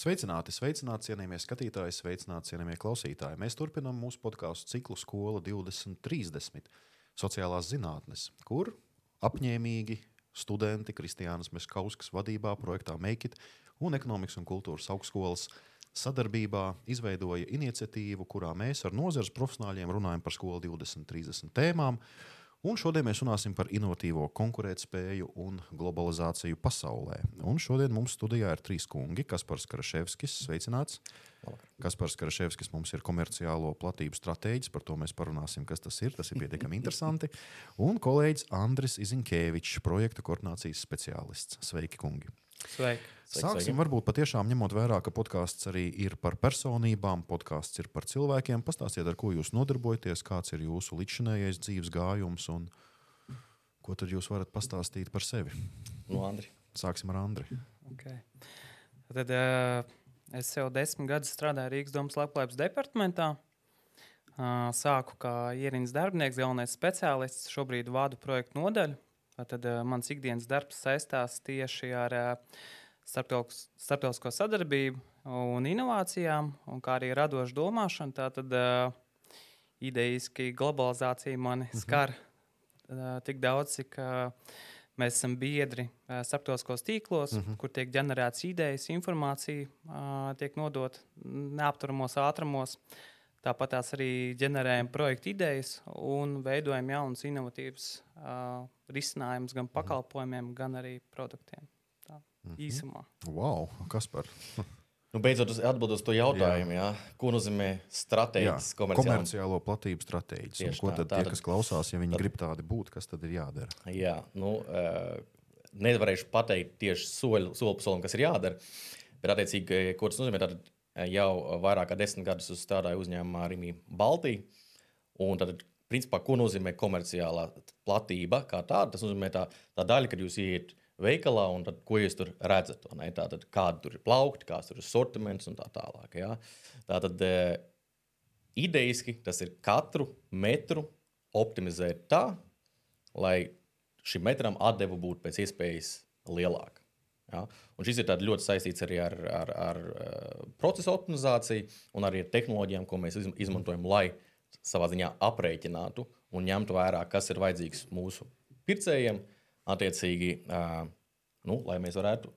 Sveicināti, sveicināti, cienījamie skatītāji, sveicināti, cienījamie klausītāji. Mēs turpinām mūsu podkāstu ciklu Skola 2030, sociālās zinātnes, kur apņēmīgi studenti Kristiānas Meskauskas vadībā projektā Make It un Ekonomikas un kultūras augstskolas sadarbībā izveidoja iniciatīvu, kurā mēs ar nozares profesionāļiem runājam par skolu 2030 tēmām. Un šodien mēs runāsim par inovatīvo konkurētspēju un globalizāciju pasaulē. Un šodien mums studijā ir trīs kungi. Kaspars Karaševskis, sveicināts. Kaspars Karaševskis mums ir komerciālo platību stratēģis, par to mēs parunāsim, kas tas ir. Tas ir pietiekami interesanti. Un kolēģis Andris Iziņkevičs, projektu koordinācijas speciālists. Sveiki, kungi! Sveiki. Sāksim varbūt patiešām ņemot vērā, ka podkāsts arī ir par personībām, podkāsts ir par cilvēkiem. Pastāstiet, ar ko jūs nodarbojaties, kāds ir jūsu līdzinājais dzīves gājums un ko tad jūs varat pastāstīt par sevi. No Andri. Sāksim ar Andri. Okay. Tad, uh, es jau desmit gadus strādāju Rīgas domas labklājības departamentā. Uh, sāku kā ierīnas darbinieks, galvenais speciālists. Šobrīd vadu projektu nodaļu. Tad uh, mans ikdienas darbs saistās tieši ar uh, starptautisko sadarbību un inovācijām, un kā arī radošu domāšanu. Tātad uh, idejiski globalizācija mani mhm. skar uh, tik daudz, cik uh, mēs esam biedri uh, starptautiskos tīklos, uh mhm. -huh. kur tiek ģenerētas idejas, informācija uh, tiek nodota neapturamos ātrumos. Tāpat tās arī ģenerējam projektu idejas un veidojam jaunas, inovatīvas uh, risinājumus gan mhm. pakalpojumiem, gan arī produktiem. Mm -hmm. Īsumā. Wow, kas par? Nu, beidzot, atbildot uz to jautājumu, jā. Jā, ko nozīmē stratēģis, komerciālo, komerciālo platību stratēģis. Ko tad tie, kas klausās, ja viņi tad, grib tādi būt, kas tad ir jādara? Jā, nu, uh, nevarēšu pateikt tieši soļu, soli pa solim, kas ir jādara. Bet, attiecīgi, ko tas nozīmē, tad jau vairāk kā desmit gadus strādāju uzņēmumā Rīgā Baltijā. Un tad, principā, ko nozīmē komerciālā platība kā tāda? Tas nozīmē tā, tā daļa, kad jūs ieiet veikalā, un tad, ko jūs tur redzat. Tātad, kāda tur ir plaukti, kāds ir sortiments un tā tālāk. Ja? Tātad, e, idejiski tas ir katru metru optimizēt tā, lai šim metram atdeve būtu pēc iespējas lielāka. Ja? Un šis ir ļoti saistīts arī ar, ar, ar uh, procesu optimizāciju un arī ar tehnoloģijām, ko mēs izmantojam, lai savā ziņā aprēķinātu un ņemtu vērā, kas ir vajadzīgs mūsu pircējiem, Attiecīgi, nu, lai mēs varētu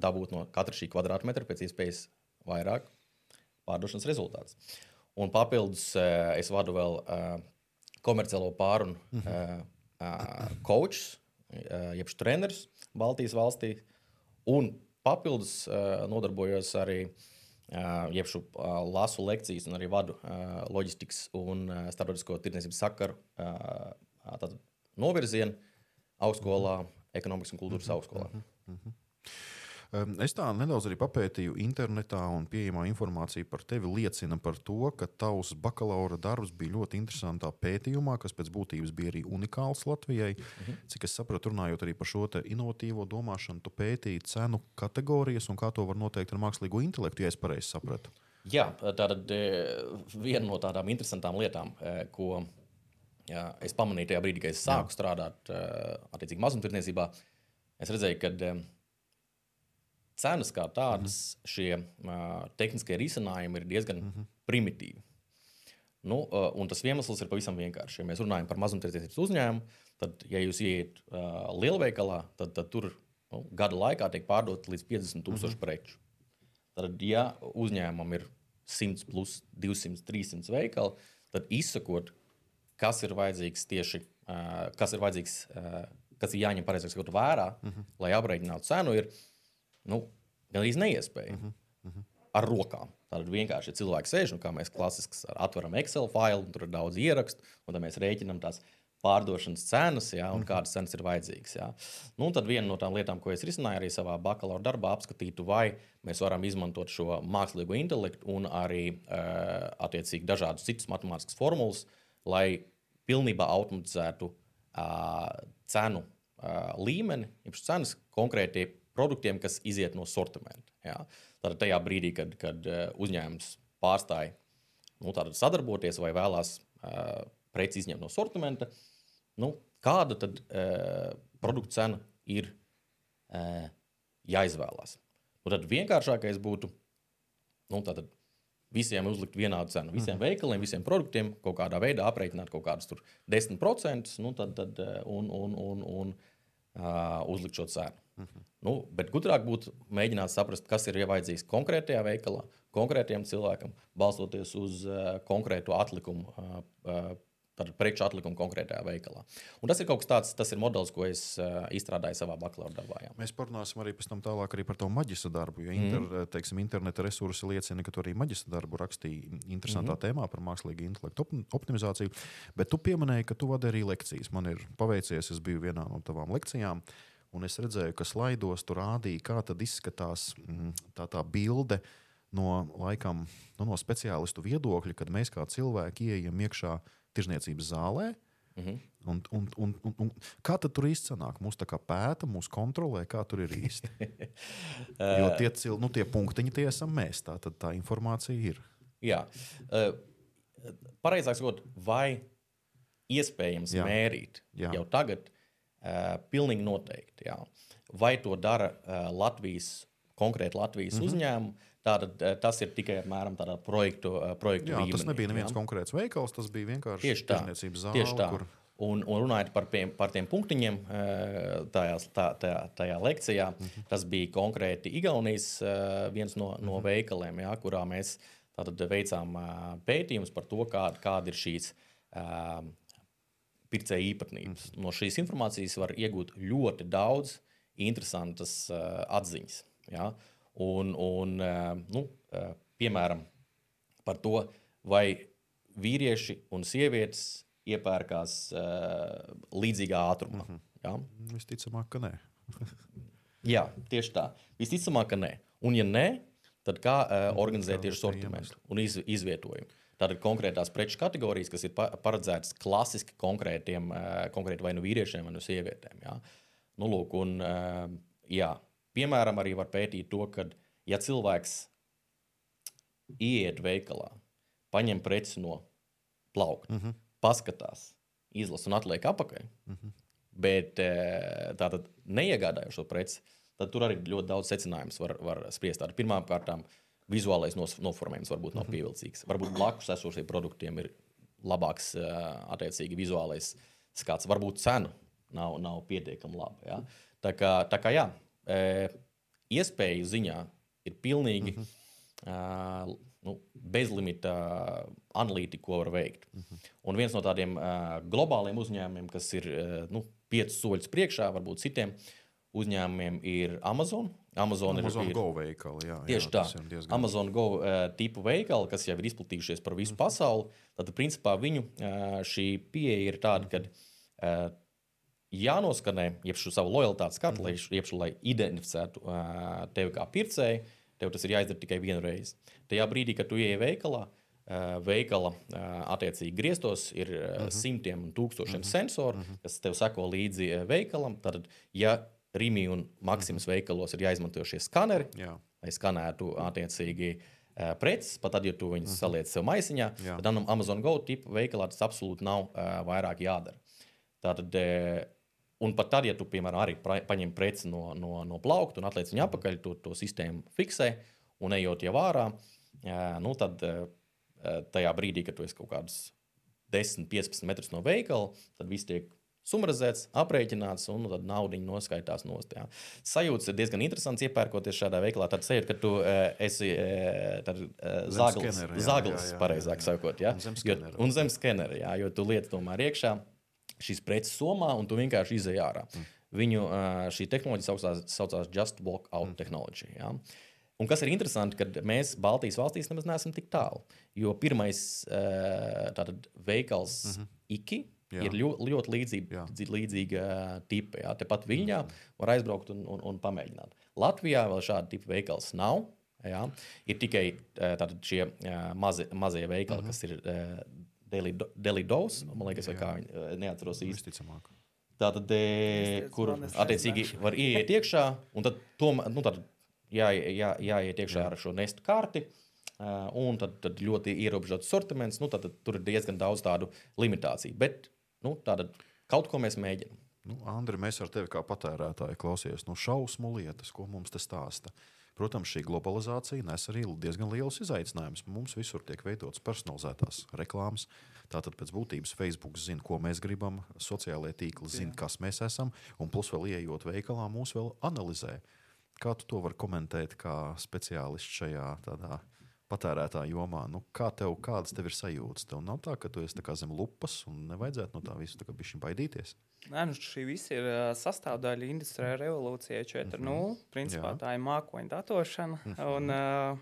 dabūt no katra šī kvadrātmetra pēc iespējas vairāk pārdošanas rezultātus. Un papildus es vadu vēl komerciālo pārunu mm -hmm. coachus, jeb trenerus Baltijas valstī. Un papildus nodarbojos arī šo lasu lekcijas un arī vadu loģistikas un starptautisko tirdzniecības sakaru novirzienu augstskolā, ekonomikas un kultūras -hmm. augstskolā. Mm -hmm. Es tā nedaudz arī papētīju internetā, un pieejamā informācija par tevi liecina par to, ka tavs bakalaura darbs bija ļoti interesantā pētījumā, kas pēc būtības bija arī unikāls Latvijai. -hmm. Cik es sapratu, runājot arī par šo inovatīvo domāšanu, tu pētīji cenu kategorijas un kā to var noteikt ar mākslīgo intelektu, ja es pareizi sapratu. Jā, tā ir e, viena no tādām interesantām lietām, e, ko Jā, es pamanīju tajā brīdī, kad es sāku Jā. strādāt uh, mazumtirdzniecībā. Es redzēju, ka cenas kā tādas, -hmm. šie uh, tehniskie risinājumi ir diezgan -hmm. primitīvi. Nu, uh, un tas iemesls ir pavisam vienkāršs. Ja mēs runājam par mazumtirdzniecības uzņēmumu, tad, ja jūs ieiet uh, lielveikalā, tad, tad tur nu, gada laikā tiek pārdot līdz 50 tūkstoši mm -hmm. preču. Tad, ja uzņēmumam ir 100, plus 200, 300 veikali, tad izsakot kas ir vajadzīgs tieši, uh, kas ir vajadzīgs, uh, kas ir jāņem pareizāk sakot vērā, mhm. lai aprēķinātu cenu, ir nu, gandrīz neiespēja. Uh -huh. Uh -huh. Ar rokām. Tātad vienkārši ja cilvēks sēž un kā mēs klasiski atveram Excel failu, tur ir daudz ierakstu, un tad mēs rēķinām tās pārdošanas cenas, ja, un mm -hmm. kādas cenas ir vajadzīgas. Ja. Nu, tad viena no tām lietām, ko es risināju arī savā bakalaura darbā, apskatītu, vai mēs varam izmantot šo mākslīgo intelektu un arī uh, attiecīgi dažādus citus matemātiskus formulas, lai pilnībā automatizētu uh, cenu uh, līmeni, jeb cenas konkrētiem produktiem, kas iziet no sortimenta. Ja? Tad tajā brīdī, kad, kad uzņēmums pārstāja nu, sadarboties vai vēlās uh, preci izņemt no sortimenta, nu, kāda tad uh, produkta cena ir uh, jāizvēlās. Nu, tad vienkāršākais būtu nu, tātad visiem uzlikt vienādu cenu. Visiem mm. veikaliem, visiem produktiem kaut kādā veidā aprēķināt kaut kādus 10% nu, tad, tad, un, un, un, un uh, uzlikt šo cenu. Mm -hmm. nu, bet gudrāk būtu mēģināt saprast, kas ir vajadzīgs konkrētajā veikalā, konkrētajam cilvēkam, balstoties uz uh, konkrētu atlikumu. Uh, uh, Preču atlikumu konkrētajā veikalā. Un tas ir kaut kas tāds, tas ir modelis, ko es uh, izstrādāju savā bakalaura darbā. Jā. Mēs parunāsim arī tālāk arī par to maģistra darbu. Jo inter, mm. teiksim, interneta resursi liecina, ka tu arī maģistra darbu rakstīji interesantā mm. tēmā par mākslīgu intelektu op optimizāciju. Bet tu pieminēji, ka tu vadi arī lekcijas. Man ir paveicies, es biju vienā no tavām lekcijām. Un es redzēju, ka slaidos tur rādīja, kā izskatās mm, tā, tā bilde no, laikam, nu, no speciālistu viedokļa, kad mēs kā cilvēki ieejam iekšā tirzniecības zālē. Mm -hmm. un, un, un, un, un, kā tur īsti sanāk? Mūsu pēta, mūsu kontrolē, kā tur ir īsti. jo tie, cil, nu, tie punktiņi tie esam mēs. Tā tad tā informācija ir. Jā, uh, pareizāk sakot, vai iespējams Jā. mērīt Jā. jau tagad? Uh, pilnīgi noteikti. Jā. Vai to dara uh, Latvijas, konkrēti Latvijas mm -hmm. uzņēmumi? Tātad tas ir tikai apmēram tādā projektu, projektu jā, līmenī. Tas nebija neviens jā. konkrēts veikals, tas bija vienkārši tā. Zāle, tieši tā. Kur... Un, un runājot par, pie, par tiem punktiņiem, tajā, tā, tajā, tajā lekcijā, mm -hmm. tas bija konkrēti Igaunijas viens no, no mm -hmm. veikaliem, jā, kurā mēs veicām pētījumus par to, kāda, kāda ir šīs pircēja īpatnības. Mm -hmm. No šīs informācijas var iegūt ļoti daudz interesantas atziņas. Jā. Un, un, nu, piemēram, par to, vai vīrieši un sievietes iepērkās līdzīgā ātrumā. Mm -hmm. ja? Visticamāk, ka nē. Jā, tieši tā. Visticamāk, ka nē. Un, ja nē, tad kā uh, organizēt tieši sortimentu un iz, izvietojumu? Tātad konkrētās preču kategorijas, kas ir paredzētas klasiski konkrētiem, uh, konkrēti vai nu vīriešiem, vai nu sievietēm. Ja? Nu, lūk, un, uh, jā, Piemēram, arī var pētīt to, ka, ja cilvēks ieiet veikalā, paņem preci no plaukta, mm -hmm. paskatās, izlasa un atliek apakaļ, mm -hmm. bet e, tātad neiegādājas šo preci, tad tur arī ļoti daudz secinājumus var, var spriest. Pirmkārt, vizuālais noformējums varbūt nav -hmm. pievilcīgs. Varbūt blakus esošiem produktiem ir labāks, e, attiecīgi, vizuālais skats. Varbūt cena nav, nav pietiekami laba. Ja? Tā kā, tā kā jā, iespēju ziņā ir pilnīgi mm -hmm. nu, bezlimita analītika, ko var veikt. Mm -hmm. Un viens no tādiem globāliem uzņēmumiem, kas ir nu, piecus soļus priekšā, varbūt citiem uzņēmumiem, ir Amazon. Amazon, Amazon ir, ir Go veikali. Jā, tieši jā, tā. Diezgan... Amazon Go uh, tipu veikali, kas jau ir izplatījušies par visu mm -hmm. pasauli. Tad, principā, viņu uh, šī pieeja ir tāda, ka uh, jānoskanē, jeb šo savu lojalitātes kartu, mm -hmm. jeb, lai identificētu uh, tevi kā pircēju, tev tas ir jāizdara tikai vienu reizi. Tajā brīdī, kad tu ieej veikalā, uh, veikala uh, attiecīgi griestos ir uh, mm -hmm. simtiem un tūkstošiem mm -hmm. sensoru, mm -hmm. kas tev seko līdzi uh, veikalam. Tad, ja Rīgā un Maksimas mm -hmm. veikalos ir jāizmanto šie skaneri, Jā. lai skanētu attiecīgi uh, preces, pat tad, ja tu viņus mm -hmm. saliec sev maisiņā, Jā. tad Amazon Go tipu veikalā tas absolūti nav uh, vairāk jādara. Tātad uh, Un pat tad, ja tu, piemēram, arī paņem preci no, no, no plaukta un atliec viņu atpakaļ, to, to sistēmu fiksē un ejot jau ārā, nu, tad tajā brīdī, kad tu esi kaut kādus 10, 15 metrus no veikala, tad viss tiek sumrazēts, aprēķināts, un tad nauda noskaitās nost. Jā. Sajūta ir diezgan interesants, iepērkoties šādā veikalā. Tad sajūta, ka tu uh, esi uh, zaglis, zaglis pareizāk sakot, jā. Un zem skenera. Jo tu lieti tomēr iekšā šīs preces somā, un tu vienkārši izēj ārā. Mm. Viņu šī tehnoloģija saucās, saucās Just Walk Out mm. Technology. Ja? Un kas ir interesanti, ka mēs Baltijas valstīs nemaz neesam tik tālu. Jo pirmais tātad, veikals mm -hmm. IKI. Jā. Ir ļoti, ļoti līdzīga, līdzīga tipa. Jā. Tepat Viņā mm. var aizbraukt un, un, un pamēģināt. Latvijā vēl šāda tipa veikals nav. Jā. Ir tikai tātad, šie mazi, mazie veikali, mm -hmm. kas ir Deli Dose, man liekas, vai kā viņi eh, neatceros īsti. Visticamāk. Tātad, e, kur attiecīgi var ieiet iekšā, un tad, tom, nu, tad jā, jā, jāiet iekšā ar šo nestu karti. Uh, un tad, tad ļoti ierobežots sortiments, nu, tad, tad tur ir diezgan daudz tādu limitāciju. Bet nu, tāda, kaut ko mēs mēģinām. Nu, Andri, mēs ar tevi kā patērētāji klausāmies no šausmu lietas, ko mums te stāsta. Protams, šī globalizācija nes arī diezgan lielus izaicinājumus. Mums visur tiek veidotas personalizētās reklāmas. Tātad pēc būtības Facebook zina, ko mēs gribam, sociālajie tīkli zina, kas mēs esam, un plus vēl ieejot veikalā, mūs vēl analizē. Kā tu to vari komentēt kā speciālists šajā tādā patērētāja jomā? Nu, kā tev, kādas tev ir sajūtas? Tev nav tā, ka tu esi zem lupas un nevajadzētu no tā visu baidīties. Nē, nu šī viss ir uh, sastāvdaļa industrijai revolūcijai 4.0. Mm -hmm. Principā Jā. tā ir mākoņu datošana. Mm -hmm. un, uh,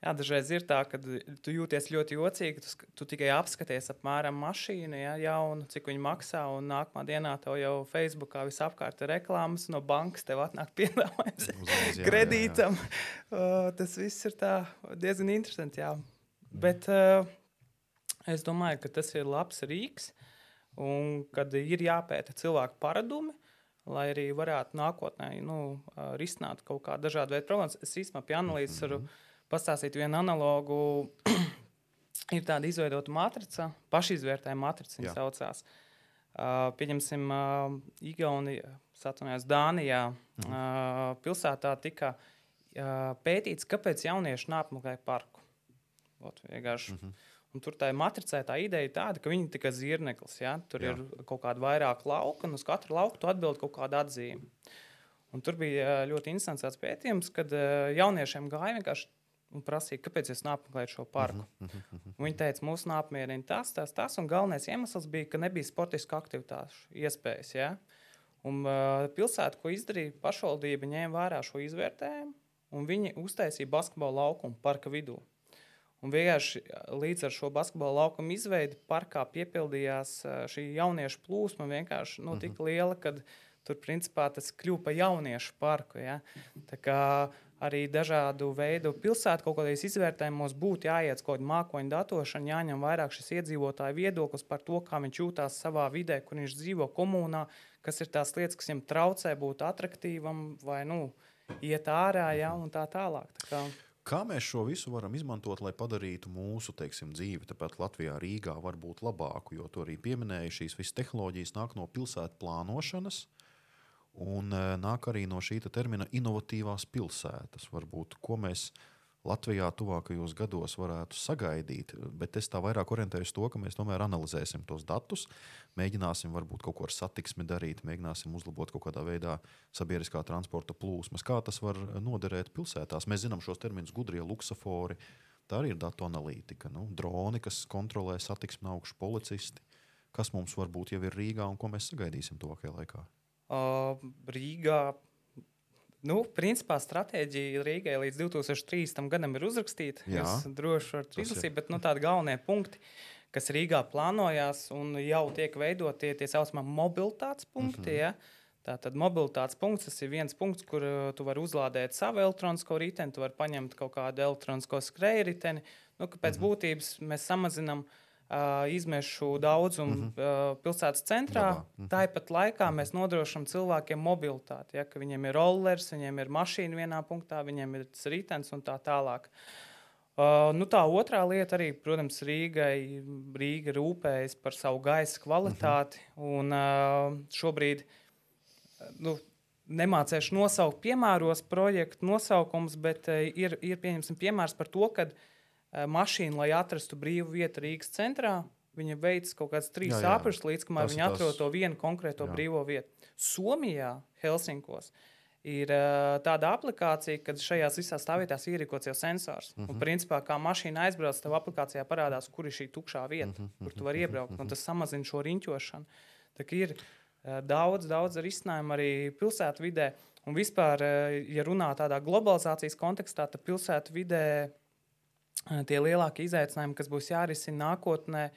Jā, dažreiz ir tā, ka tu jūties ļoti jocīgi. Tu, tu tikai apskaties apmēram mašīnu, ja, jaunu, cik viņa maksā, un nākamā dienā tev jau Facebookā visapkārt ir reklāmas, no bankas tev atnāk piedāvājums kredītam. Jā, jā. Uh, tas viss ir diezgan interesanti. Jā. Bet uh, es domāju, ka tas ir labs rīks, un kad ir jāpēta cilvēku paradumi. Lai arī varētu nākotnē nu, risināt kaut kādu dažādu veidu problēmas, es īstenībā pie analīzes varu mm -hmm pastāstīt vienu analogu. ir tāda izveidota matrica, pašizvērtējuma matrica, viņa saucās. Uh, pieņemsim, uh, Igaunijā, Satunies, Dānijā mm. uh, pilsētā tika uh, pētīts, kāpēc jaunieši neapmeklē parku. Ot, vienkārši. Mm -hmm. Un tur tā matricē tā ideja ir tāda, ka viņi ir tikai zirneklis. Ja? Tur Jā. ir kaut kāda vairāk lauka, un uz katru lauku atbild kaut kādu atzīmi. Un tur bija ļoti interesants pētījums, kad jauniešiem gāja vienkārši un prasīja, kāpēc es neapmeklēju šo parku. Uh -huh, uh -huh. Viņa teica, mūs neapmierina tas, tas, tas, un galvenais iemesls bija, ka nebija sportisku aktivitāšu iespējas. Ja? Un uh, pilsēta, ko izdarīja, pašvaldība ņēma vērā šo izvērtējumu, un viņi uztaisīja basketbola laukumu parka vidū. Un vienkārši līdz ar šo basketbola laukumu izveidi parkā piepildījās šī jauniešu plūsma vienkārši nu, tik liela, ka tur principā tas kļuva par jauniešu parku. Ja? Tā kā arī dažādu veidu pilsētu kaut kādās izvērtējumos būtu jāiet kaut kāda mākoņu datošana, jāņem vairāk šis iedzīvotāju viedoklis par to, kā viņš jūtās savā vidē, kur viņš dzīvo komunā, kas ir tās lietas, kas viņam traucē būt attraktīvam vai nu, iet ārā ja, un tā tālāk. Tā kā... Kā mēs šo visu varam izmantot, lai padarītu mūsu teiksim, dzīvi, tāpat Latvijā, Rīgā, varbūt labāku? Jo to arī pieminēja, šīs visas tehnoloģijas nāk no pilsētu plānošanas, Un uh, nāk arī no šī termina inovatīvās pilsētas. Varbūt, ko mēs Latvijā tuvākajos gados varētu sagaidīt, bet es tā vairāk orientējos to, ka mēs tomēr analizēsim tos datus, mēģināsim varbūt kaut ko ar satiksmi darīt, mēģināsim uzlabot kaut kādā veidā sabiedriskā transporta plūsmas, kā tas var noderēt pilsētās. Mēs zinām šos terminus gudrie luksafori, tā arī ir datu analītika, nu, droni, kas kontrolē satiksmi augšu policisti, kas mums varbūt jau ir Rīgā un ko mēs sagaidīsim tuvākajā laikā. Uh, Rīgā. Nu, principā stratēģija Rīgai līdz 2030. gadam ir uzrakstīta. Jā, es droši varu izlasīt, bet nu, tādi galvenie punkti, kas Rīgā plānojās un jau tiek veidoti, tie tā saucamie mobilitātes punkti. Mm -hmm. ja? Tātad mobilitātes punkts tas ir viens punkts, kur uh, tu vari uzlādēt savu elektronisko riteni, tu vari paņemt kaut kādu elektronisko skrēju riteni. Nu, pēc mm -hmm. būtības mēs samazinām uh, izmešu daudzumu mm -hmm. pilsētas centrā. Mm -hmm. Tāpat laikā mēs nodrošinām cilvēkiem mobilitāti. Ja, viņiem ir rollers, viņiem ir mašīna vienā punktā, viņiem ir rītens un tā tālāk. Uh, nu, tā otrā lieta arī, protams, Rīgai, Rīga rūpējas par savu gaisa kvalitāti. Mm -hmm. un, uh, šobrīd nu, nemācīšu nosaukt piemēros projektu nosaukumus, bet uh, ir, ir piemērs par to, ka uh, mašīnu, lai atrastu brīvu vietu Rīgas centrā. Viņa veids kaut kādas trīs apgabalus, līdz kamēr viņi atrod to vienu konkrēto jā. brīvo vietu. Somijā, Helsinkos, ir uh, tāda aplikācija, ka šajās visās stāvvietās ierīkots jau sensors. Mm -hmm. Un, mhm. principā, kā mašīna aizbrauc, tev aplikācijā parādās, kur ir šī tukšā vieta, mm -hmm. kur tu vari iebraukt. Mm -hmm. Tas samazina šo riņķošanu. Tā ir uh, daudz, daudz risinājumu arī pilsētu vidē. Un vispār, uh, ja runā tādā globalizācijas kontekstā, tad pilsētu vidē tie lielākie izaicinājumi, kas būs jārisina nākotnē,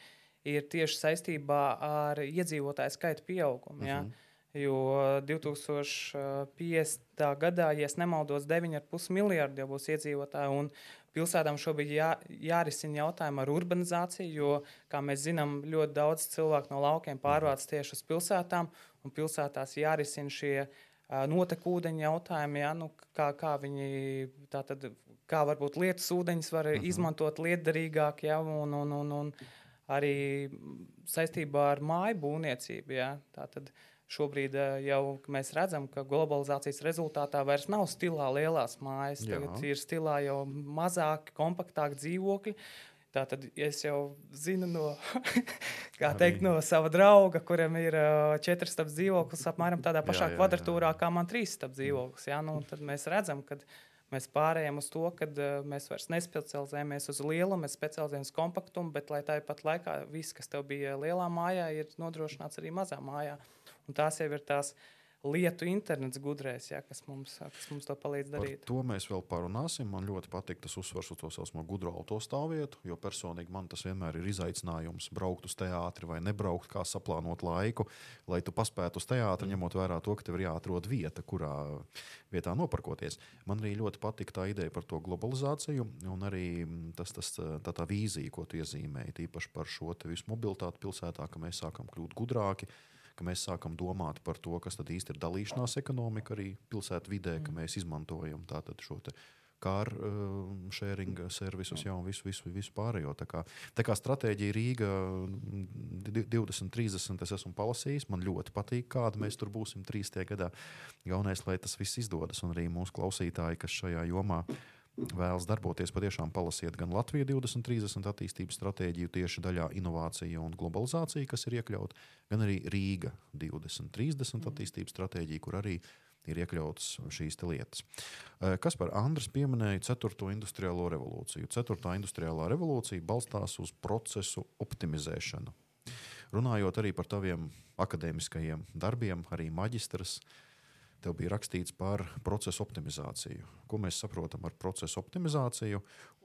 ir tieši saistībā ar iedzīvotāju skaita pieaugumu. Ja? Uh mhm. -huh. Jo 2050. gadā, ja nemaldos, 9,5 miljardi jau būs iedzīvotāji. Un pilsētām šobrīd jā, jārisina jautājumi ar urbanizāciju, jo, kā mēs zinām, ļoti daudz cilvēku no laukiem pārvāc tieši uz pilsētām, un pilsētās jārisina šie notekūdeņa jautājumi, ja? nu, kā, kā viņi tātad kā varbūt lietus ūdeņus var uh mhm. -huh. izmantot lietderīgāk, ja, un, un, un, un arī saistībā ar māju būvniecību. Ja. Tātad šobrīd jau mēs redzam, ka globalizācijas rezultātā vairs nav stilā lielās mājas. Jā. Tagad ir stilā jau mazāk, kompaktāki dzīvokļi. Tātad es jau zinu no, kā teikt, no sava drauga, kuram ir uh, četras stāvs dzīvoklis, apmēram tādā pašā Jā, jā, jā. kvadratūrā kā man trīs stāvs dzīvoklis. Ja? Nu, tad mēs redzam, ka mēs pārējām uz to, ka uh, mēs vairs nespecializējamies uz lielumu, mēs specializējamies kompaktumu, bet lai tāpat laikā viss, kas tev bija lielā mājā, ir nodrošināts arī mazā mājā. Un tās jau ir tās lietu internets gudrēs, ja, kas, mums, kas mums to palīdz Par darīt. to mēs vēl parunāsim. Man ļoti patīk tas uzsvars uz to saucamo gudro autostāvvietu, jo personīgi man tas vienmēr ir izaicinājums braukt uz teātri vai nebraukt, kā saplānot laiku, lai tu paspētu uz teātri, ņemot vērā to, ka tev ir jāatrod vieta, kurā vietā noparkoties. Man arī ļoti patīk tā ideja par to globalizāciju un arī mm, tas, tas, tā, tā vīzija, ko tu iezīmēji, tīpaši par šo visu mobilitāti pilsētā, ka mēs sākam kļūt gudrāki ka mēs sākam domāt par to, kas tad īsti ir dalīšanās ekonomika arī pilsētu vidē, ka mēs izmantojam šo te kāru sharing servisus, jau visu, visu, visu pārējo. Tā kā, tā kā stratēģija Rīga mm, di- 2030 es esmu palasījis, man ļoti patīk, kāda mēs tur būsim 30. gadā. Galvenais, lai tas viss izdodas, un arī mūsu klausītāji, kas šajā jomā vēlas darboties, patiešām palasiet gan Latvijas 2030 attīstības stratēģiju, tieši daļā inovācija un globalizācija, kas ir iekļauta, gan arī Rīga 2030 attīstības stratēģija, kur arī ir iekļautas šīs lietas. Eh, Kas par Andris pieminēja 4. industriālo revolūciju? 4. industriālā revolūcija balstās uz procesu optimizēšanu. Runājot arī par taviem akadēmiskajiem darbiem, arī maģistras, tev bija rakstīts par procesu optimizāciju. Ko mēs saprotam ar procesu optimizāciju?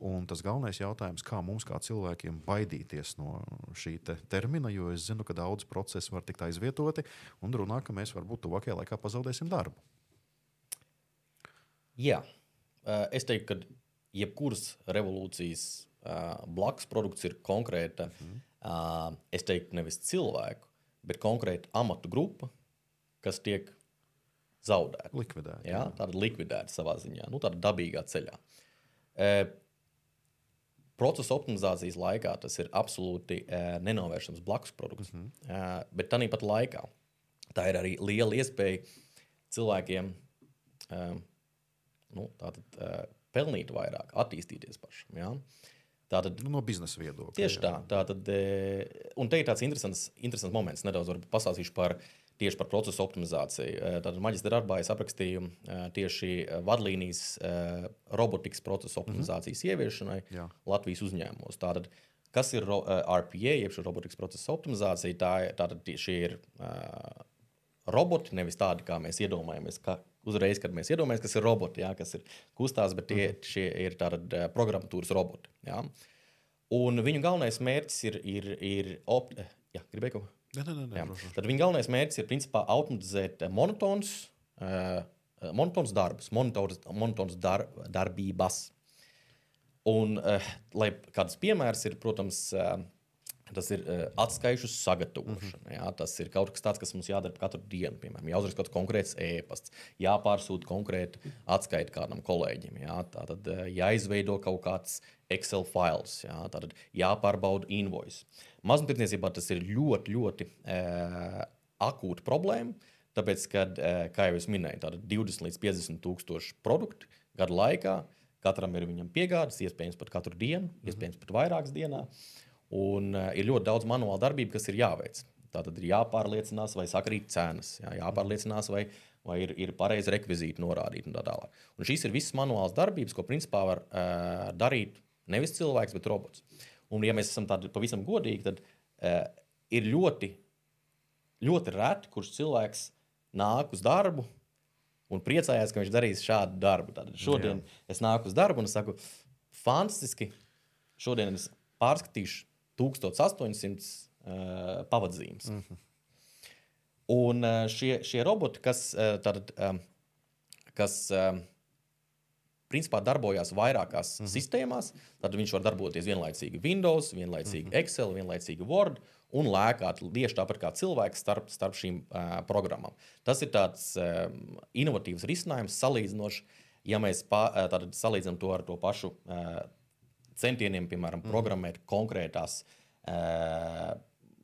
Un tas galvenais jautājums, kā mums, kā cilvēkiem, baidīties no šī te termina, jo es zinu, ka daudz procesu var tikt aizvietoti un runā, ka mēs varbūt tuvākajā laikā pazaudēsim darbu. Jā, es teiktu, ka jebkuras revolūcijas blakus produkts ir konkrēta, mm. es teiktu, nevis cilvēku, bet konkrēta amatu grupa, kas tiek zaudēta. Likvidēt. Jā, tāda likvidēta savā ziņā, nu, tāda dabīgā ceļā. E, procesa optimizācijas laikā tas ir absolūti e, nenovēršams blakus produkts. Mm -hmm. e, bet tāpat laikā tā ir arī liela iespēja cilvēkiem e, nu, tātad, e, pelnīt vairāk, attīstīties pašam. Jā. Tātad Nu, no biznesa viedokļa. Tieši jā. tā. Tātad, e, un te ir tāds interesants, interesants moments. Nedaudz pastāstīšu par tieši par procesu optimizāciju. E, Tātad maģistra darbā es aprakstīju e, tieši vadlīnijas e, robotikas procesu optimizācijas ieviešanai Jā. Latvijas uzņēmumos. Tātad, kas ir RPA, jeb robotikas procesa optimizācija? Tā, tātad šie ir e, roboti, nevis tādi, kā mēs iedomājamies. Ka uzreiz, kad mēs iedomājamies, kas ir roboti, jā, kas ir kustās, bet tie, šie ir tātad e, programmatūras roboti. Jā. Un viņu galvenais mērķis ir, ir, ir opt... eh, Jā, gribēju kaut ko. Nē, nē, nē, nē. Tad viņa galvenais mērķis ir principā automatizēt eh, monotons, uh, monotons darbus, monotons, monotons dar, darbības. Un, uh, lai kāds piemērs ir, protams, uh, tas ir uh, atskaišu sagatavošana. Mm -hmm. jā, tas ir kaut kas tāds, kas mums jādara katru dienu. Piemēram, jāuzraksta kaut kāds konkrēts e-pasts, jāpārsūta konkrēti atskaita kādam kolēģim. Jā, tātad jāizveido kaut kāds Excel fails, jā, tātad jāpārbauda invoice. Mazumtirdzniecībā tas ir ļoti, ļoti uh, akūta problēma. Tāpēc, kad, eh, kā jau es minēju, tātad 20 līdz 50 tūkstoši produktu gadu laikā, katram ir viņam piegādes, iespējams, pat katru dienu, -hmm. iespējams, pat vairākas dienā. Un uh, ir ļoti daudz manuāla darbība, kas ir jāveic. Tātad ir jāpārliecinās, vai sakrīt cenas, jā, jāpārliecinās, vai, vai ir, ir pareizi rekvizīti norādīti un tā tālāk. Un šīs ir visas manuālas darbības, ko principā var uh, darīt nevis cilvēks, bet robots. Un, ja mēs esam tādi pavisam godīgi, tad uh, ir ļoti, ļoti reti, kurš cilvēks nāk uz darbu un priecājās, ka viņš darīs šādu darbu. Tad šodien Jā. es nāku uz darbu un saku, fantastiski, šodien es pārskatīšu 1800 uh, pavadzīmes. Mm -hmm. Un uh, šie, šie roboti, kas, uh, tad, um, kas um, principā darbojās vairākās mm -hmm. sistēmās, tad viņš var darboties vienlaicīgi Windows, vienlaicīgi mm -hmm. Excel, vienlaicīgi Word un lēkāt tieši tāpat kā cilvēks starp, starp šīm uh, programmām. Tas ir tāds um, inovatīvs risinājums, salīdzinoši, ja mēs pā, uh, salīdzinām to ar to pašu uh, centieniem, piemēram, programmēt konkrētās, uh,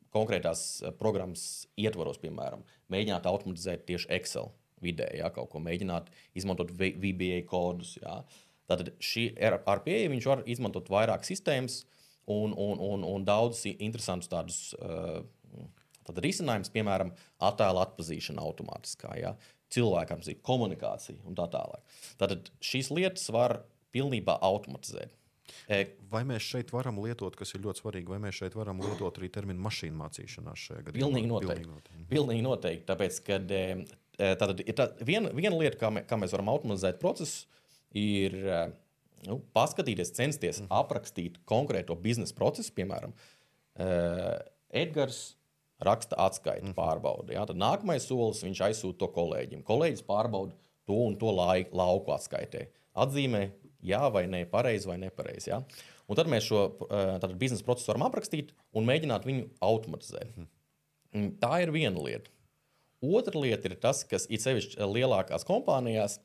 konkrētās programmas ietvaros, piemēram, mēģināt automatizēt tieši Excel vidē, ja, kaut ko mēģināt izmantot VBA kodus. Ja. Tātad šī ar, ar pieeja viņš var izmantot vairākas sistēmas un, un, un, un daudzus interesantus tādus tad risinājumus, piemēram, attēlu atpazīšana automātiskā, ja, cilvēkam zīme, komunikācija un tā tālāk. Tātad šīs lietas var pilnībā automatizēt. E, Vai mēs šeit varam lietot, kas ir ļoti svarīgi, vai mēs šeit varam lietot arī terminu mašīnu mācīšanās šajā gadījumā? Pilnīgi noteikti. Pilnīgi noteikti. Tāpēc, kad e, e, tātad, ir tā, viena, viena lieta, kā, mē, kā mēs varam automatizēt procesus, ir e, nu, paskatīties, censties mm. aprakstīt konkrēto biznesa procesu. Piemēram, uh, Edgars raksta atskaiti, mm. pārbauda. Ja? Tad nākamais solis viņš aizsūta to kolēģim. Kolēģis pārbauda to un to laiku, lauku atskaitē. Atzīmē, jā vai nē, pareizi vai nepareizi. Ja? Un tad mēs šo uh, biznesa procesu varam aprakstīt un mēģināt viņu automatizēt. Mm. Tā ir viena lieta. Otra lieta ir tas, kas ir sevišķi lielākās kompānijās,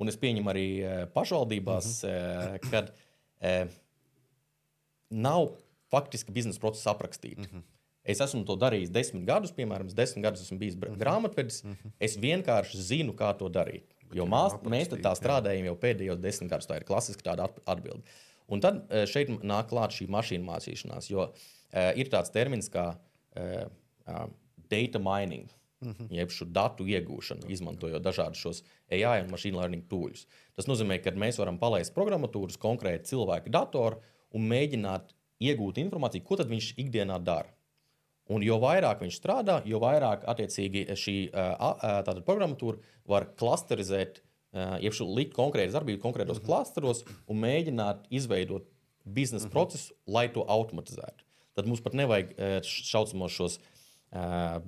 un es pieņemu arī eh, pašvaldībās, mm -hmm. kad eh, nav faktiski biznesa procesa aprakstīta. Mm -hmm. Es esmu to darījis desmit gadus, piemēram, desmit gadus esmu bijis mm -hmm. grāmatvedis. Mm -hmm. Es vienkārši zinu, kā to darīt. Jo mās, mēs tā strādājam jau pēdējos desmit gadus. Tā ir klasiska tāda atbilde. Un tad šeit nāk klāt šī mašīnu mācīšanās, jo uh, ir tāds termins kā uh, uh, data mining. Mm -hmm. Jeb šo datu iegūšanu, izmantojot dažādus šos AI un machine learning tūļus. Tas nozīmē, ka mēs varam palaist programmatūras konkrēti cilvēka datoru un mēģināt iegūt informāciju, ko viņš ikdienā dara. Un jo vairāk viņš strādā, jo vairāk attiecīgi šī uh, programmatūra var klasterizēt, uh, jeb likt konkrēti darbību konkrētos mm -hmm. klasteros un mēģināt izveidot biznesa mm -hmm. procesu, lai to automatizētu. Tad mums pat nevajag šaucamos šos uh,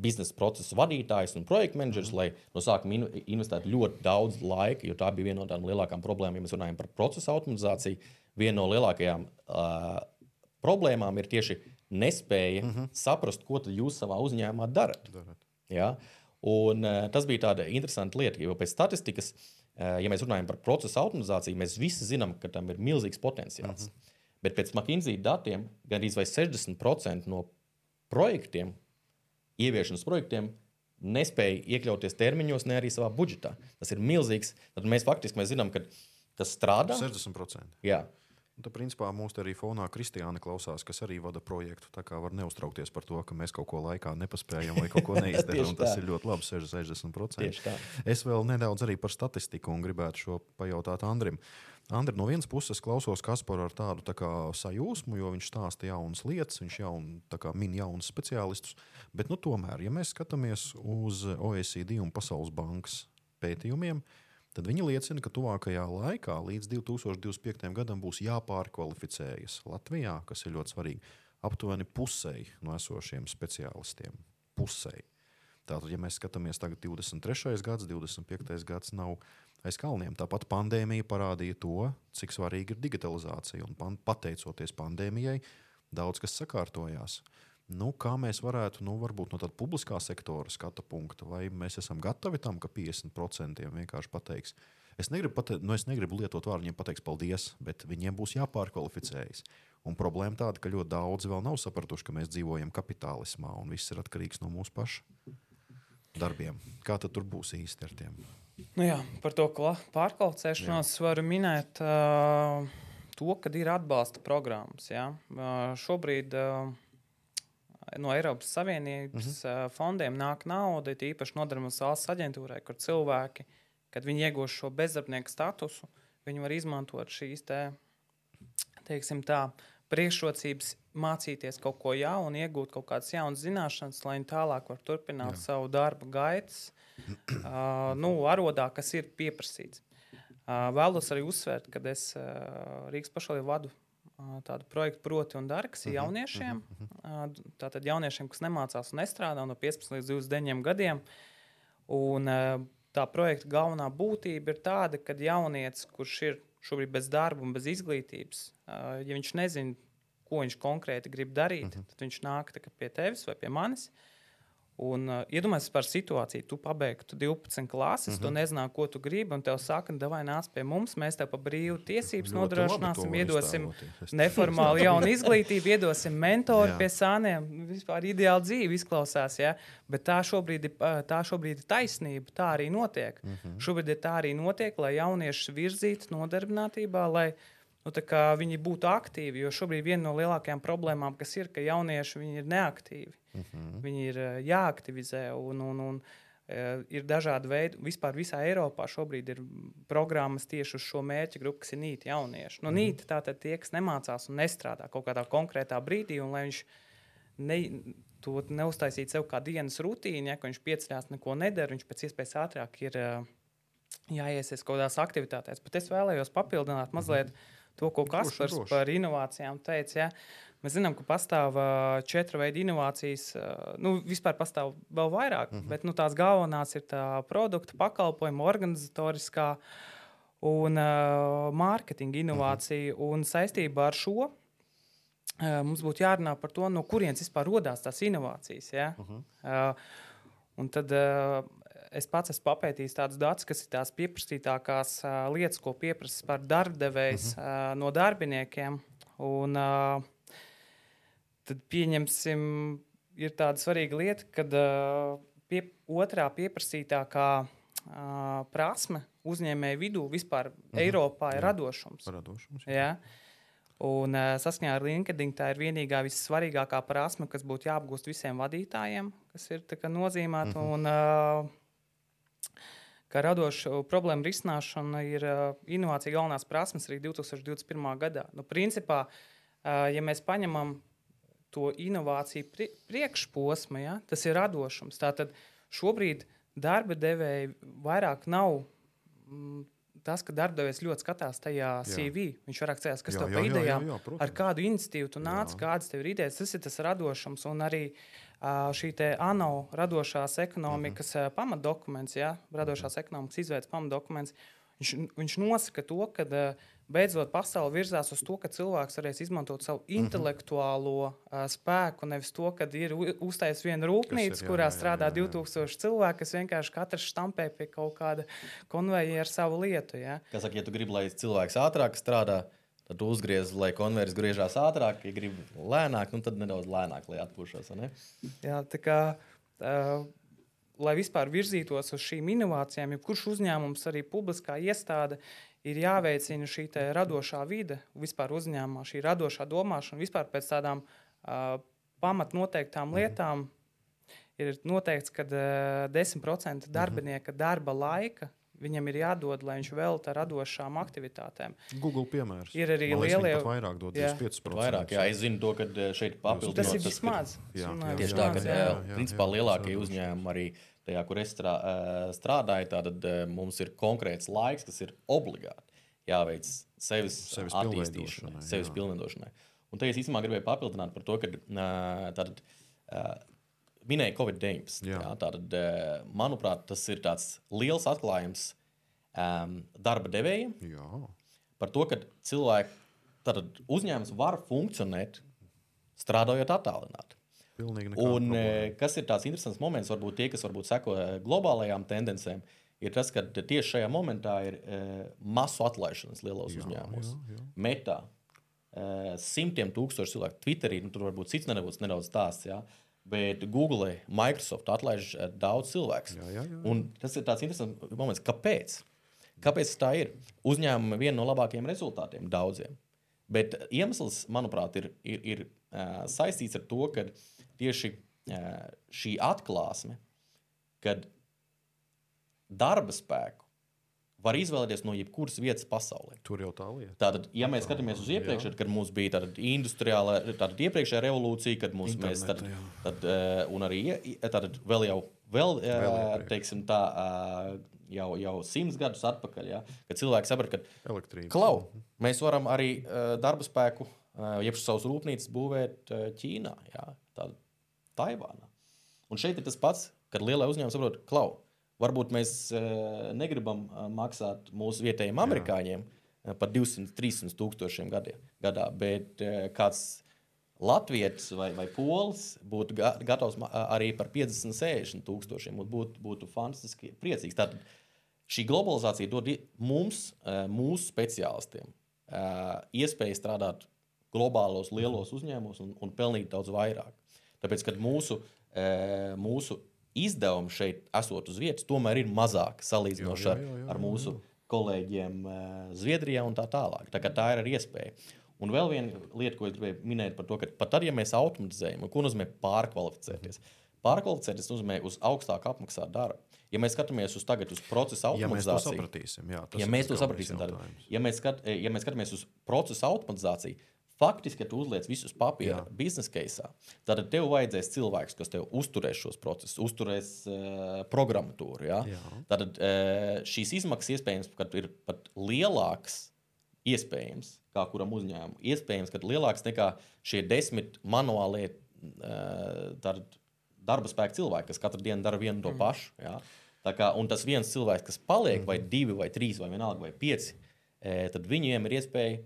biznesa procesu vadītājus un projektu menedžerus, mm -hmm. lai no sākuma in investētu ļoti daudz laika, jo tā bija viena no tādām lielākām problēmām, ja mēs runājam par procesu automatizāciju. Viena no lielākajām uh, problēmām ir tieši nespēja mm -hmm. saprast, ko jūs savā uzņēmumā darat. darat. Ja? Un, uh, tas bija tāda interesanta lieta, jo pēc statistikas, uh, ja mēs runājam par procesu automatizāciju, mēs visi zinām, ka tam ir milzīgs potenciāls. Mm -hmm. Bet pēc McKinsey datiem gandrīz 60% no projektiem, ieviešanas projektiem, nespēja iekļauties termiņos, ne arī savā budžetā. Tas ir milzīgs. Tad mēs faktiski mēs zinām, ka tas strādā. 60%. Jā. Tad, principā, mums arī fonā Kristiāna klausās, kas arī vada projektu. Tā kā var neuztraukties par to, ka mēs kaut ko laikā nepaspējam vai kaut ko neizdarām. tas ir ļoti labi, 60%. Es vēl nedaudz arī par statistiku un gribētu šo pajautāt Andrim. Andri, no vienas puses klausos Kasparu ar tādu tā kā, sajūsmu, jo viņš stāsta jaunas lietas, viņš jaun, kā, min jaunus speciālistus. Bet, nu, tomēr, ja mēs skatāmies uz OECD un Pasaules bankas pētījumiem, tad viņi liecina, ka tuvākajā laikā līdz 2025. gadam būs jāpārkvalificējas Latvijā, kas ir ļoti svarīgi, aptuveni pusēji no esošiem speciālistiem. Pusēji. Tātad, ja mēs skatāmies tagad 23. gads, 25. gads nav aiz kalniem. Tāpat pandēmija parādīja to, cik svarīga ir digitalizācija. Un pan pateicoties pandēmijai, daudz kas sakārtojās. Nu, kā mēs varētu, nu, varbūt no tāda publiskā sektora skatu punkta, vai mēs esam gatavi tam, ka 50% vienkārši pateiks, es negribu, pate nu, es negribu lietot vārdu, viņiem pateiks paldies, bet viņiem būs jāpārkvalificējas. Un problēma tāda, ka ļoti daudzi vēl nav sapratuši, ka mēs dzīvojam kapitālismā un viss ir atkarīgs no mūsu pašu darbiem. Kā tad tur būs īsti ar tiem? Nu jā, par to pārkvalcēšanos varu minēt uh, to, ka ir atbalsta programmas. Ja? Uh, šobrīd uh, no Eiropas Savienības uh -huh. uh, fondiem nāk nauda, īpaši nodarbības valsts aģentūrai, kur cilvēki, kad viņi iegūst šo bezdarbnieku statusu, viņi var izmantot šīs te, teiksim tā, priekšrocības mācīties kaut ko jaunu, iegūt kaut kādas jaunas zināšanas, lai viņi tālāk var turpināt Jā. savu darbu gaitas, uh, nu, arodā, kas ir pieprasīts. Uh, vēlos arī uzsvērt, ka es uh, Rīgas pašvaldību vadu tādu projektu, proti, un dara, kas ir mhm, jauniešiem. Mhm. Tātad jauniešiem, kas nemācās un nestrādā no 15 līdz 29 gadiem. Un, tā projekta galvenā būtība ir tāda, ka jaunietis, kurš ir šobrīd bez darba un bez izglītības, ja viņš nezina, ko viņš konkrēti grib darīt, mm -hmm. tad viņš nāk pie tevis vai pie manis. Un uh, iedomājieties par situāciju, tu pabeigtu 12 klases, mm -hmm. tu nezināji, ko tu gribi, un tev saka, vai nāc pie mums, mēs tev par brīvu tiesības Ļoti nodrošināsim, iedosim neformālu jaunu izglītību, iedosim mentoru Jā. pie sāniem. Vispār ideāli dzīve izklausās, ja? bet tā šobrīd, ir, uh, tā šobrīd ir taisnība, tā arī notiek. Mm -hmm. Šobrīd tā arī notiek, lai jauniešus virzītu nodarbinātībā, lai nu, viņi būtu aktīvi. Jo šobrīd viena no lielākajām problēmām, kas ir, ka jaunieši viņi ir neaktīvi. Mm -hmm. Viņi ir eh, jāaktivizē un, un, un eh, ir dažādi veidi. Vispār visā Eiropā šobrīd ir programmas tieši uz šo mērķu grupu, kas ir nīti jaunieši. Nu, nīti tātad tie, kas nemācās un nestrādā kaut kādā konkrētā brīdī, un lai viņš ne, to neuztaisītu sev kā dienas rutīnu, ja viņš pieceļās, neko nedara, viņš pēc iespējas ātrāk ir eh, jāiesaistās kaut kādās aktivitātēs. Bet es vēlējos papildināt mazliet to, ko Kaspars droši. par inovācijām teica. Ja? Mēs zinām, ka pastāv uh, četru veidu inovācijas. Uh, nu, vispār pastāv vēl vairāk, mm -hmm. bet nu, tās galvenās ir tā produkta, pakalpojuma, organizatoriskā un uh, mārketinga inovācija. Mm -hmm. Un saistībā ar šo uh, mums būtu jārunā par to, no kurienes vispār radās tās inovācijas. Ja? Uh -huh. uh, un tad uh, es pats esmu papētījis tādus datus, kas ir tās pieprasītākās uh, lietas, ko pieprasa par darbdevējs uh -huh. uh, no darbiniekiem. Un, uh, tad pieņemsim, ir tāda svarīga lieta, ka uh, pie, otrā pieprasītākā uh, prasme uzņēmēju vidū vispār uh -huh. Eiropā ir radošums. Radošums. Ja? Un uh, saskaņā ar LinkedIn tā ir vienīgā vissvarīgākā prasme, kas būtu jāapgūst visiem vadītājiem, kas ir nozīmēta. Mm -hmm. un, uh, Kā radoša problēma risināšana ir uh, inovācija galvenās prasmes arī 2021. gadā. Nu, principā, uh, ja mēs paņemam to inovāciju pri priekšposmu, ja, tas ir radošums. Tātad šobrīd darba devēji vairāk nav. Tas, ka darbdevējs ļoti skatās tajā CV. Jā. Viņš vairāk skatās, kas Jā, tev jā, par jā, idejām, jā, jā, protams. ar kādu iniciatīvu tu nāc, Jā. kādas tev ir idejas. Tas ir tas radošums un arī ā, šī ANO radošās ekonomikas Mhm. uh -huh. pamatdokuments, ja, radošās ekonomikas izveids pamatdokuments. Viņš, viņš nosaka to, ka beidzot pasaule virzās uz to, ka cilvēks varēs izmantot savu Mhm. intelektuālo spēku, nevis to, ka ir uztaisīta viena rūpnīca, kurā strādā jā, jā. 2000 cilvēku, kas vienkārši katrs stampē pie kaut kāda konveija ar savu lietu. Ja. Kā saka, ja tu gribi, lai cilvēks ātrāk strādā, tad uzgriez, lai konveijers griežās ātrāk. Ja gribi lēnāk, nu, tad nedaudz lēnāk, lai atpūšas. Jā, tā kā, uh, lai vispār virzītos uz šīm inovācijām, jebkurš uzņēmums, arī publiskā iestāde, ir jāveicina šī radošā vide, vispār uzņēmumā šī radošā domāšana, vispār pēc tādām uh, pamatnoteiktām lietām. Ir noteikts, ka uh, 10% darbinieka darba laika viņam ir jādod, lai viņš veltītu radošām aktivitātēm. Google piemērs. Ir arī liekas, lielie- pat vairāk dod Jā. 25%. Pat vairāk, jā, es zinu to, ka eh, šeit papildinot. Tas ir ka- vismaz. Jā, jā, Tieši tā, ka jā. jā, jā, principā jā, lielākie uzņēmumi arī tajā, kur es strā, eh, strādāju, tad mums ir konkrēts laiks, kas ir obligāti jāveic sevis, Sevis attīstīšanai, sevis pilnveidošanai. Un te es īstenībā gribēju papildināt par to, ka eh, tātad, eh, minēja Covid-19. Jā. Jā, tātad, eh, manuprāt, tas ir tāds liels atklājums um, darba devējiem Jā. par to, ka cilvēki, tātad uzņēmums var funkcionēt strādājot attālināti. Un, eh, kas ir tāds interesants moments, varbūt tie, kas varbūt seko eh, globālajām tendencēm, ir tas, ka tieši šajā momentā ir e, masu atlaišanas lielos Jā, uzņēmumos. jā, jā. Metā e, simtiem tūkstošu cilvēku, Twitterī, nu, tur varbūt cits nebūs nedaudz stāsts. Jā. Bet Google, Microsoft atlaiž eh, daudz cilvēku. Tas ir tāds interesants moments, kāpēc? Kāpēc tā ir? Uzņēmumi viena no labākajiem rezultātiem daudziem. Bet iemesls, manuprāt, ir, ir, ir uh, saistīts ar to, ka tieši uh, šī atklāsme, kad darba spēku var izvēlēties no jebkuras vietas pasaulē. Tur jau tā lieta. Tātad, ja mēs skatāmies uz iepriekš, kad mums bija tāda industriāla, tāda iepriekšējā revolūcija, kad mums, jā. tad, uh, un arī tātad vēl jau, vēl, Vēl uh, iepriekš. teiksim tā, uh, jau, jau simts gadus atpakaļ, ja, kad cilvēki saprata, ka Elektrība. Klau, mēs varam arī uh, darba spēku, jeb savus rūpnīcas būvēt Ķīnā, tādā Taivānā. Un šeit ir tas pats, kad lielai uzņēmumi saprot, klau, varbūt mēs uh, negribam uh, maksāt mūsu vietējiem amerikāņiem uh, par 200, 300 tūkstošiem gadiem, gadā, bet kāds Latvijas vai, vai Polis būtu ga, gatavs arī par 50, 60 tūkstošiem. Būtu, būtu fantastiski priecīgs. Tātad šī globalizācija dod mums, eh, mūsu speciālistiem, eh, iespēju strādāt globālos, lielos uzņēmumos un, un pelnīt daudz vairāk. Tāpēc, kad mūsu, eh, mūsu izdevumi šeit, esot uz vietas, tomēr ir mazāki salīdzinoši Jā, ar, jā, jā, jā, ar mūsu kolēģiem eh, Zviedrijā un tā tālāk. Tā, tā ir arī iespēja. Un vēl viena lieta, ko es gribēju minēt par to, ka pat tad, ja mēs automatizējam, ko nozīmē pārkvalificēties, pārkvalificēties nozīmē uz augstāk apmaksātu darbu. Ja mēs skatāmies uz tagad uz procesa Ja mēs to automatizāciju, sapratīsim, jā, ja mēs to sapratīsim, tad, ja mēs, skat, ja mēs skatāmies uz procesa automatizāciju, faktiski, ja tu uzliec visus papīra biznesa keisā, tad tev vajadzēs cilvēks, kas tev uzturēs šos procesus, uzturēs uh, programmatūru. Ja? Tad uh, šīs izmaksas iespējams ir pat lielākas. Iespējams, kā kuram uzņēmumam, iespējams, ka lielāks nekā šie desmit manuālie uh, darba spēka cilvēki, kas katru dienu dara vienu to pašu. Ja? Kā, un tas viens cilvēks, kas paliek, vai divi, vai trīs, vai vienalga, vai pieci, e, tad viņiem ir iespēja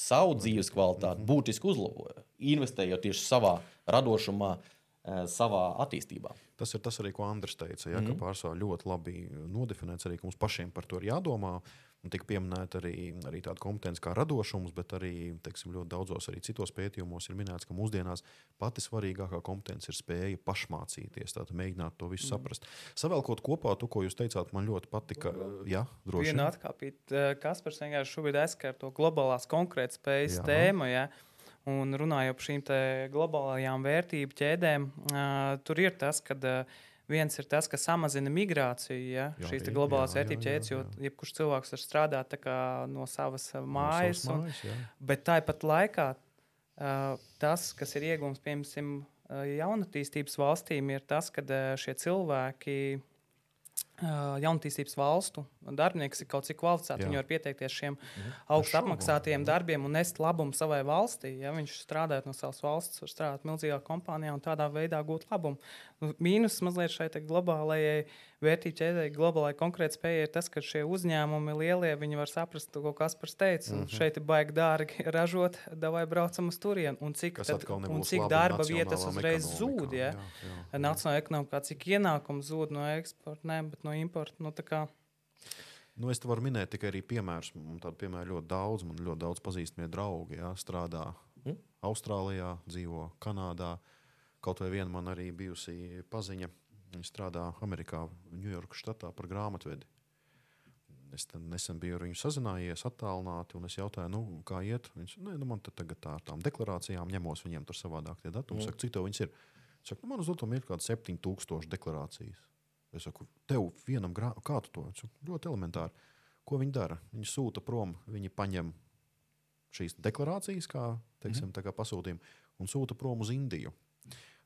savu dzīves kvalitāti būtiski uzlabot, investējot tieši savā radošumā, e, savā attīstībā. Tas ir tas arī, ko Andris teica. Ja, mm -hmm. Pārsvarā ļoti labi nodefinēts arī, ka mums pašiem par to ir jādomā. Un tika pieminēta arī, arī tāda kompetence kā radošums, bet arī teiksim, ļoti daudzos arī citos pētījumos ir minēts, ka mūsdienās pati svarīgākā kompetence ir spēja pašmācīties, tātad mēģināt to visu mm. saprast. Savēlkot kopā to, ko jūs teicāt, man ļoti patika. Jā, droši Viena atkāpīta, kas par vienkārši šobrīd aizskar to globālās konkurētspējas Jā. tēmu. Ja? Un runājot par šīm te globālajām vērtību ķēdēm, uh, tur ir tas, ka uh, viens ir tas, kas samazina migrāciju, ja? Jā, šīs globālās jā, vērtību jā, ķēdes, jo jebkurš cilvēks var strādāt kā no savas uh, mājas. No un, savas mājas, jā. Bet tāpat laikā uh, tas, kas ir iegūms piemēram uh, jaunatīstības valstīm, ir tas, ka uh, šie cilvēki. Uh, jaunatīstības valstu darbinieki kas ir kaut cik kvalificēti. Jā. Viņi var pieteikties šiem augstu šaubām, apmaksātiem darbiem un nest labumu savai valstī. Ja viņš strādājot no savas valsts, var strādāt milzīgā kompānijā un tādā veidā gūt labumu. Nu, Mīnus mazliet šai globālajai vērtību ķēdei, globālajai konkurētspējai ir tas, ka šie uzņēmumi lielie, viņi var saprast, ko Kaspars teica. Mm. -hmm. Šeit ir baigi dārgi ražot, vai braucam uz turieni. Un cik, Kas tad, un cik darba vietas uzreiz zūd. Ja? jā, jā, jā. Nacionālajā ekonomikā, cik ienākumu zūd no eksporta, ne, bet no importa. Nu, Nu, es varu minēt tikai arī piemērus. Man tādu piemēru ļoti daudz. Man ļoti daudz pazīstamie draugi jā, strādā Mm. Austrālijā, dzīvo Kanādā. Kaut vai viena man arī bijusi paziņa. Viņa strādā Amerikā, Ņujorkas štatā par grāmatvedi. Es nesen biju ar viņu sazinājies, attālināti, un es jautāju, nu, kā iet. Viņš teica, nu, man te tagad tā ar tām deklarācijām ņemos viņiem tur savādāk tie datumi. Mm. Saka, cik tev viņas ir? Saka, nu, man uz doto ir kaut kāds 7000 deklarācijas. Es saku, tev vienam grā... kā tu to? Es saku, ļoti elementāri. Ko viņi dara? Viņi sūta prom, viņi paņem šīs deklarācijas, kā, teiksim, mm -hmm. kā pasūtījumu, un sūta prom uz Indiju.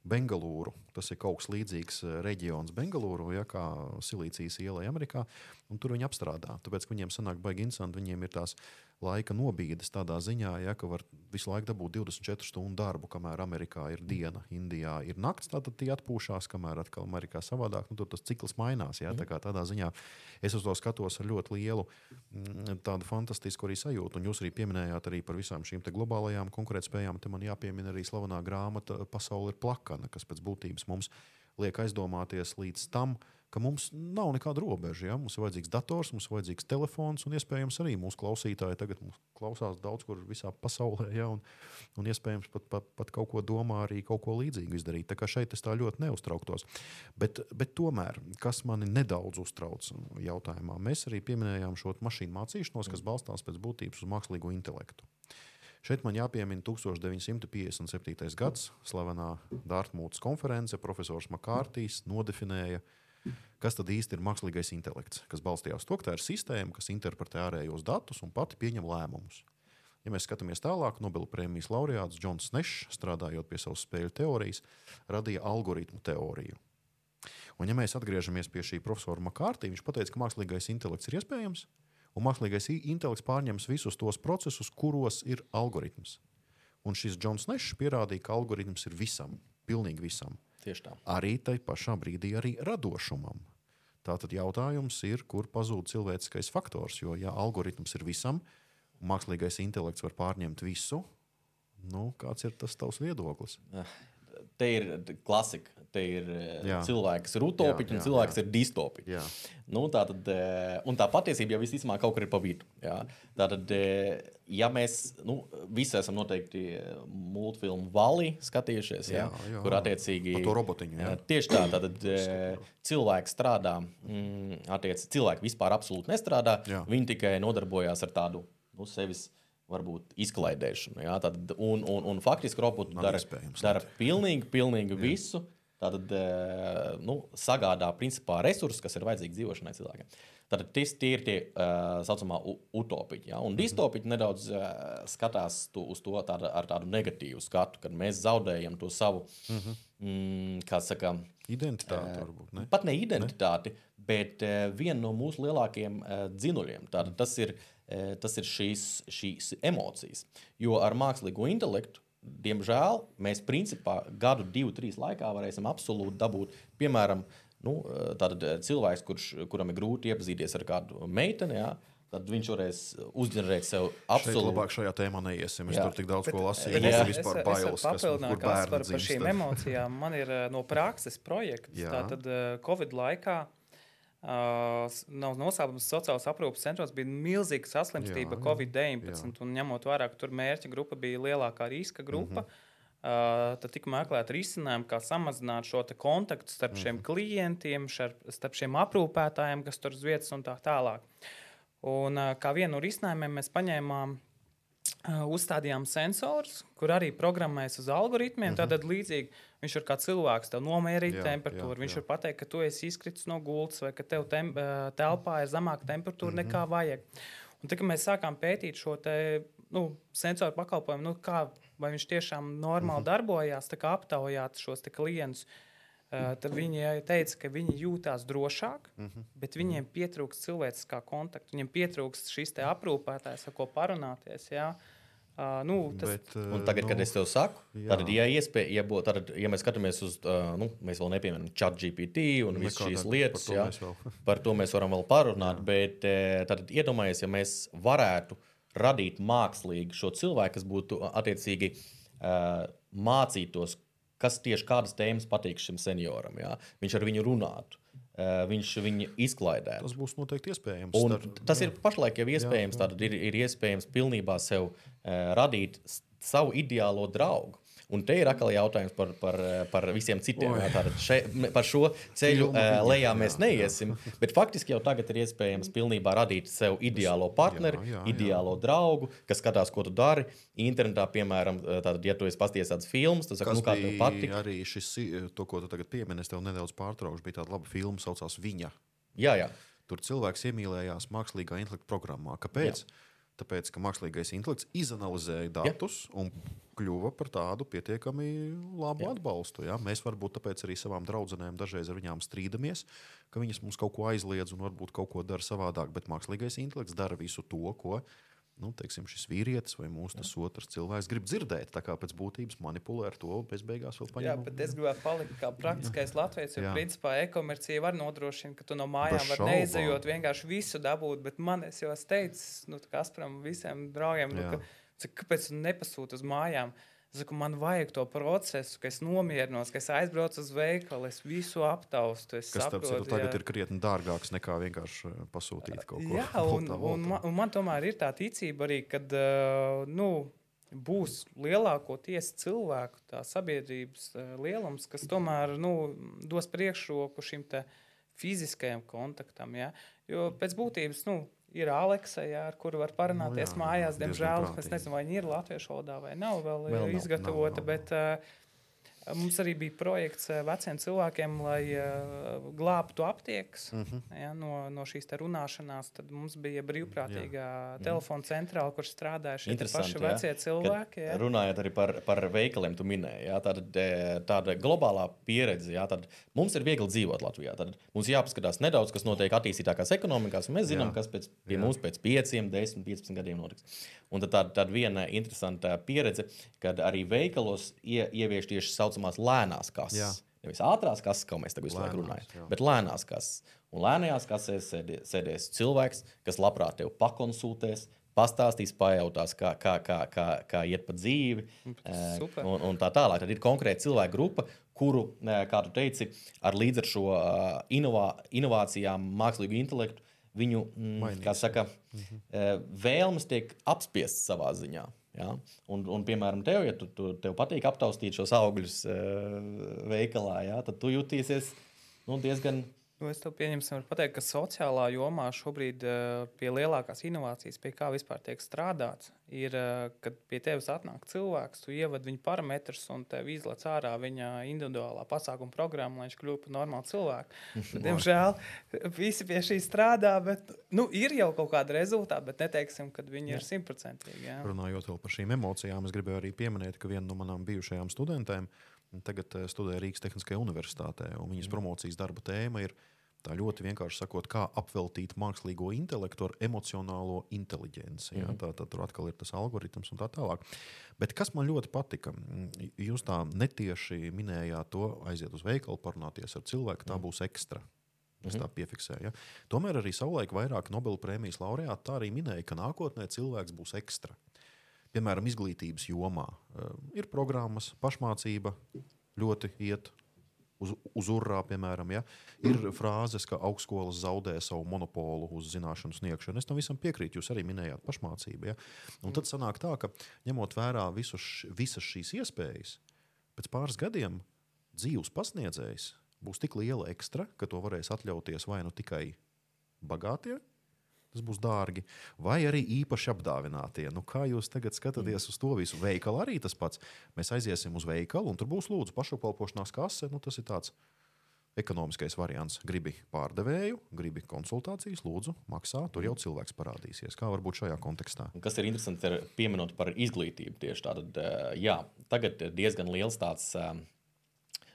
Bengalūru. Tas ir kaut kas līdzīgs eh, reģions Bengalūru, ja, kā Silīcijas ielai Amerikā. un Tur viņi apstrādā. Tāpēc viņiem sanāk baigi interesanti. Viņiem ir tās laika nobīdes tādā ziņā, ja, ka var visu laiku dabūt 24 stundu darbu, kamēr Amerikā ir diena, Indijā ir nakts. Tad tie atpūšas, kamēr atkal Amerikā savādāk. Nu, tur tas cikls mainās. Ja, tā tādā ziņā es uz to skatos ar ļoti lielu mm, tādu fantastisku arī sajūtu. Un jūs arī pieminējāt arī par visām šīm globālajām konkurētspējām. Te man jāpiemina arī slavenā grāmata Pasaule ir plakana, kas pēc būtības mums liek aizdomāties līdz tam, ka mums nav nekāda robeža. Ja? Mums ir vajadzīgs dators, mums ir vajadzīgs telefons, un iespējams arī mūsu klausītāji tagad mūs klausās daudz kur visā pasaulē, ja? un, un iespējams pat, pat, pat kaut ko domā arī kaut ko līdzīgu izdarīt. Tā kā šeit es tā ļoti neuztrauktos. Bet, bet tomēr, kas mani nedaudz uztrauc jautājumā, mēs arī pieminējām šo mašīnu mācīšanos, kas balstās pēc būtības uz mākslīgo intelektu. Šeit man jāpiemina 1957. gads, slavenā Dārtmūtas konference. Profesors Makārtīs nodefinēja, kas tad īsti ir mākslīgais intelekts, kas balstījās to, ka tā ir sistēma, kas interpretē ārējos datus un pati pieņem lēmumus. Ja mēs skatāmies tālāk, Nobela prēmijas laureāts Džons Nešs, strādājot pie savas spēļu teorijas, radīja algoritmu teoriju. Un, ja mēs atgriežamies pie šī profesora Makārtī, viņš teica, ka mākslīgais intelekts ir iespējams, un mākslīgais intelekts pārņems visus tos procesus, kuros ir algoritms. Un šis Džons Nešs pierādīja, ka algoritms ir visam, pilnīgi visam. Tieši tā. Arī tai pašā brīdī arī radošumam. Tātad jautājums ir, kur pazūd cilvēciskais faktors. Jo, ja algoritms ir visam, un mākslīgais intelekts var pārņemt visu, Nu, kāds ir tas tavs viedoklis? Te ir klasika. Te ir eh, Jā. cilvēki, kas ir utopiķi, Jā, un jā, cilvēki, jā. kas ir distopiķi. Jā. Nu, tā, tad, eh, un tā patiesība jau visticamāk kaut kur ir pa vidu. jā. Tātad, eh, ja mēs nu, visi esam noteikti multfilmu valī skatījušies, jā, Jā, jā. kur attiecīgi Par to robotiņu, jā. Jā, Tieši tā, tad cilvēks strādā, mm, attiec, cilvēki vispār absolūti nestrādā. Jā. Viņi tikai nodarbojās ar tādu nu, sevis. Varbūt izklaidēšanu. Jā, tad, un, un, un faktiski roboti dara, dara pilnīgi, pilnīgi visu. Tātad eh, nu, sagādā principā resursus, kas ir vajadzīgi dzīvošanai cilvēkiem. Tātad tis, tie ir tie tā saucamā u- utopiķi. Ja? Mhm. Un distopiķi nedaudz uh, skatās tu, uz to tāda, ar tādu negatīvu skatu, kad mēs zaudējam to savu, Mhm. mm, kā saka, Identitāte varbūt. Ne? pat ne identitāti, ne? bet uh, viena no mūsu lielākajiem uh, dzinuļiem. Tātad tas ir, uh, tas ir šīs, šīs emocijas. Jo ar mākslīgo intelektu, diemžēl, mēs principā gadu, divu, trīs laikā varēsim absolūti dabūt, piemēram, nu, uh, cilvēks, kurš, kuram ir grūti iepazīties ar kādu meiteni. Jā, Tad viņš varēs uzģenerēt sev absolūti. labāk šajā tēmā neiesim. Es Jā. tur tik daudz ko lasīju. bet Man es- ir vispār papildināt, kur kas bērni par, par šīm dzimst. emocijām. Man ir eh, no prakses projekts. Jā. Tātad eh, Covid laikā. Uh, nav nosaukums sociālās aprūpes centros, bija milzīga saslimstība Jā, jā, Covid-19. un Ņemot vērā, ka tur mērķa grupa bija lielākā riska grupa, mm -hmm. uh, tad tika meklēta risinājuma, kā samazināt šo kontaktu starp mm -hmm. šiem klientiem, šar, starp šiem aprūpētājiem, kas tur uz vietas un tā tālāk. Un, uh, kā vienu no risinājumiem mēs paņēmām Uh, uzstādījām sensors, kur arī programmējas uz algoritmiem. Uh -huh. Tad līdzīgi viņš ir kā cilvēks, tev nomērīt Jā, temperatūru. jā, viņš jā. var pateikt, ka tu esi izkritis no gultas vai ka tev tem, telpā ir zemāka temperatūra uh -huh. nekā vajag. Un tad, kad mēs sākām pētīt šo te, nu, sensoru pakalpojumu, nu, kā, vai viņš tiešām normāli uh -huh. darbojās, aptaujāt šos klientus. Uh, tad viņi teica, ka viņi jūtas drošāk, uh -huh. bet viņiem pietrūkst cilvēciskā kontakta. Viņiem pietrūkst šis aprūpētājs, ar ko parunāties. Jā. Uh, nu, tas, Bet, Un eh, tagad, nu, kad es tev saku, jā. tad, ja, iespēja, ja, bū, tad, ja mēs skatāmies uz, uh, nu, mēs vēl nepieminam chat GPT un visas šīs lietas, par to jā, par to mēs varam vēl parunāt, jā. bet tad iedomājieties, ja mēs varētu radīt mākslīgi šo cilvēku, kas būtu uh, attiecīgi uh, mācītos, kas tieši kādas tēmas patīk šim senioram. Jā. Viņš ar viņu runātu, uh, viņš viņu izklaidētu. Tas būs noteikti iespējams. Un Starp- tas ir pašlaik jau iespējams. Tad ir, ir iespējams pilnībā sev uh, radīt s- savu ideālo draugu. Un te ir atkal jautājums par, par, eh, par visiem citiem. Še, par šo ceļu viņa, lejā jā, mēs neiesim. Bet faktiski jau tagad ir iespējams pilnībā radīt sev ideālo partneri, Jā, jā, jā. ideālo draugu, kas skatās, ko tu dari. Internetā, piemēram, eh, tātad, ja tu esi pasties tādas filmas, tad nu, kā tev patīk. arī šis, eh, to, ko tu tagad piemini, es tev nedaudz pārtraukšu. Bija tāda laba filma, saucās Viņa. Jā, jā. Tur cilvēks iemīlējās mākslīgā intelekta programmā. Kāpēc? Jā. Tāpēc, ka mākslīgais intelekts izanalizēja datus Jā. un kļuva par tādu pietiekami labu Jā. atbalstu. Ja? Mēs varbūt tāpēc arī savām draudzenēm dažreiz ar viņām strīdamies, ka viņas mums kaut ko aizliedz un varbūt kaut ko dara savādāk, bet mākslīgais intelekts dara visu to, ko nu, teiksim, šis vīrietis vai mūsu tas otrs cilvēks grib dzirdēt. Tā kā pēc būtības manipulē ar to, bez beigās vēl Jā, paņem. bet es gribētu palikt kā praktiskais latviečs. Jo, Jā. principā, e-komercija var nodrošināt, ka tu no mājām vari neizejot, vienkārši visu dabūt. Bet man, es jau esmu teicis, nu, Kasparam, visiem draugiem, nu, Jā. ka, kāpēc tu nepasūti uz mājām? Es saku, man vajag to procesu, ka es nomierinos, ka es aizbraucu uz veikalu, es visu aptaustu. Es Kas saprotu, tagad jā. ir krietni dārgāks nekā vienkārši eh, pasūtīt kaut ko Jā, un, voltā, un, voltā. man, un man tomēr ir tā ticība arī, ka uh, nu, būs lielākoties cilvēku, tā sabiedrības uh, lielums, kas tomēr nu, dos priekšroku šim fiziskajam kontaktam. Ja? Jo pēc būtības nu, ir Aleksa, ar kuru var parunāties Nu jā, mājās. Diemžēl es nezinu, vai viņi ir latviešu valodā vai nav vēl, Vēl vēl nav, izgatavota. nav, nav, bet, uh, Mums arī bija projekts uh, veciem cilvēkiem, lai uh, glābtu aptiekas Mhm. uh -huh. ja, no, no šīs runāšanās. Tad mums bija brīvprātīgā telefona centrāla, kur strādāja šie paši jā. vecie cilvēki. Kad Ja. Runājot arī par, par veikaliem, tu minēji, jā, tāda, e, tāda globālā pieredze. Jā, tad mums ir viegli dzīvot Latvijā. Tad mums jāpaskatās nedaudz, kas notiek attīstītākās ekonomikās. Mēs zinām, Jā. kas pēc, pie Jā. mums pēc 5, 10, 15 gadiem notiks. Un tad tāda, tāda viena interesanta pieredze, kad arī veikalos ie, ievieš tieši tā saucamās lēnās kases. Jā. Nevis ātrās kases, kā mēs tagad visu laiku Lēnās, runājam, jā. bet lēnās kases. Un lēnajās kasēs sēdē- sēdēs cilvēks, kas labprāt tevi pakonsultēs, pastāstīs, pajautās, kā, kā, kā, kā, kā iet pa dzīvi. Super. Un, un tā tālāk. Tad ir konkrēta cilvēka grupa, kuru, kā tu teici, ar līdz ar šo inovā, inovācijām, mākslīgu intelektu, viņu mm, saka, mhm. vēlmes tiek apspiestas savā ziņā. Ja? Un, un, piemēram, tev, ja tu, tu, tev patīk aptaustīt šos augļus veikalā, ja? tad tu jutīsies nu, diezgan Nu, es tev pieņemsim, pateikt, ka sociālā jomā šobrīd uh, pie lielākās inovācijas, pie kā vispār tiek strādāts, ir, uh, kad pie tevis atnāk cilvēks, tu ievadi viņa parametrus un tev izlaiž ārā viņa individuālā pasākuma programma, lai viņš kļūtu par normālu cilvēku. Bet, diemžēl visi pie šī strādā, bet nu, ir jau kaut kāda rezultāta, bet neteiksim, ka viņi Jā. ir simtprocentīgi. Runājot par šīm emocijām, es gribēju arī pieminēt, ka viena no manām bijušajām studentēm tagad eh, studē Rīgas Tehniskajā universitātē, un viņas promocijas darba tēma ir Tā ļoti vienkārši sakot, kā apveltīt mākslīgo intelektu ar emocionālo inteligenci. Mm -hmm. tā, tā, tur atkal ir tas algoritms un tā tālāk. Bet kas man ļoti patika, jūs tā netieši minējāt to, aiziet uz veikalu, parunāties ar cilvēku, tā mhm. būs ekstra. Es tā mhm. piefiksēju. Ja? Tomēr arī savulaik vairāk Nobela prēmijas laureāti tā arī minēja, ka nākotnē cilvēks būs ekstra. Piemēram, izglītības jomā uh, ir programmas, pašmācība ļoti iet uz, uz urā, piemēram, ja, ir frāzes, ka augstskolas zaudē savu monopolu uz zināšanu sniegšanu. Es tam visam piekrītu. Jūs arī minējāt pašmācību. Ja. Un tad sanāk tā, ka ņemot vērā visus, visas šīs iespējas, pēc pāris gadiem dzīves pasniedzējs būs tik liela ekstra, ka to varēs atļauties vai nu tikai bagātie tas būs dārgi. Vai arī īpaši apdāvinātie. Nu, kā jūs tagad skatāties uz to visu? Veikalu arī tas pats. Mēs aiziesim uz veikalu, un tur būs lūdzu pašapkalpošanās kase. Nu, tas ir tāds ekonomiskais variants. Gribi pārdevēju, gribi konsultācijas, lūdzu, maksā. Tur jau cilvēks parādīsies. Kā varbūt šajā kontekstā? Kas ir interesanti, ir pieminot par izglītību. Tieši tātad, jā, tagad diezgan liels tāds.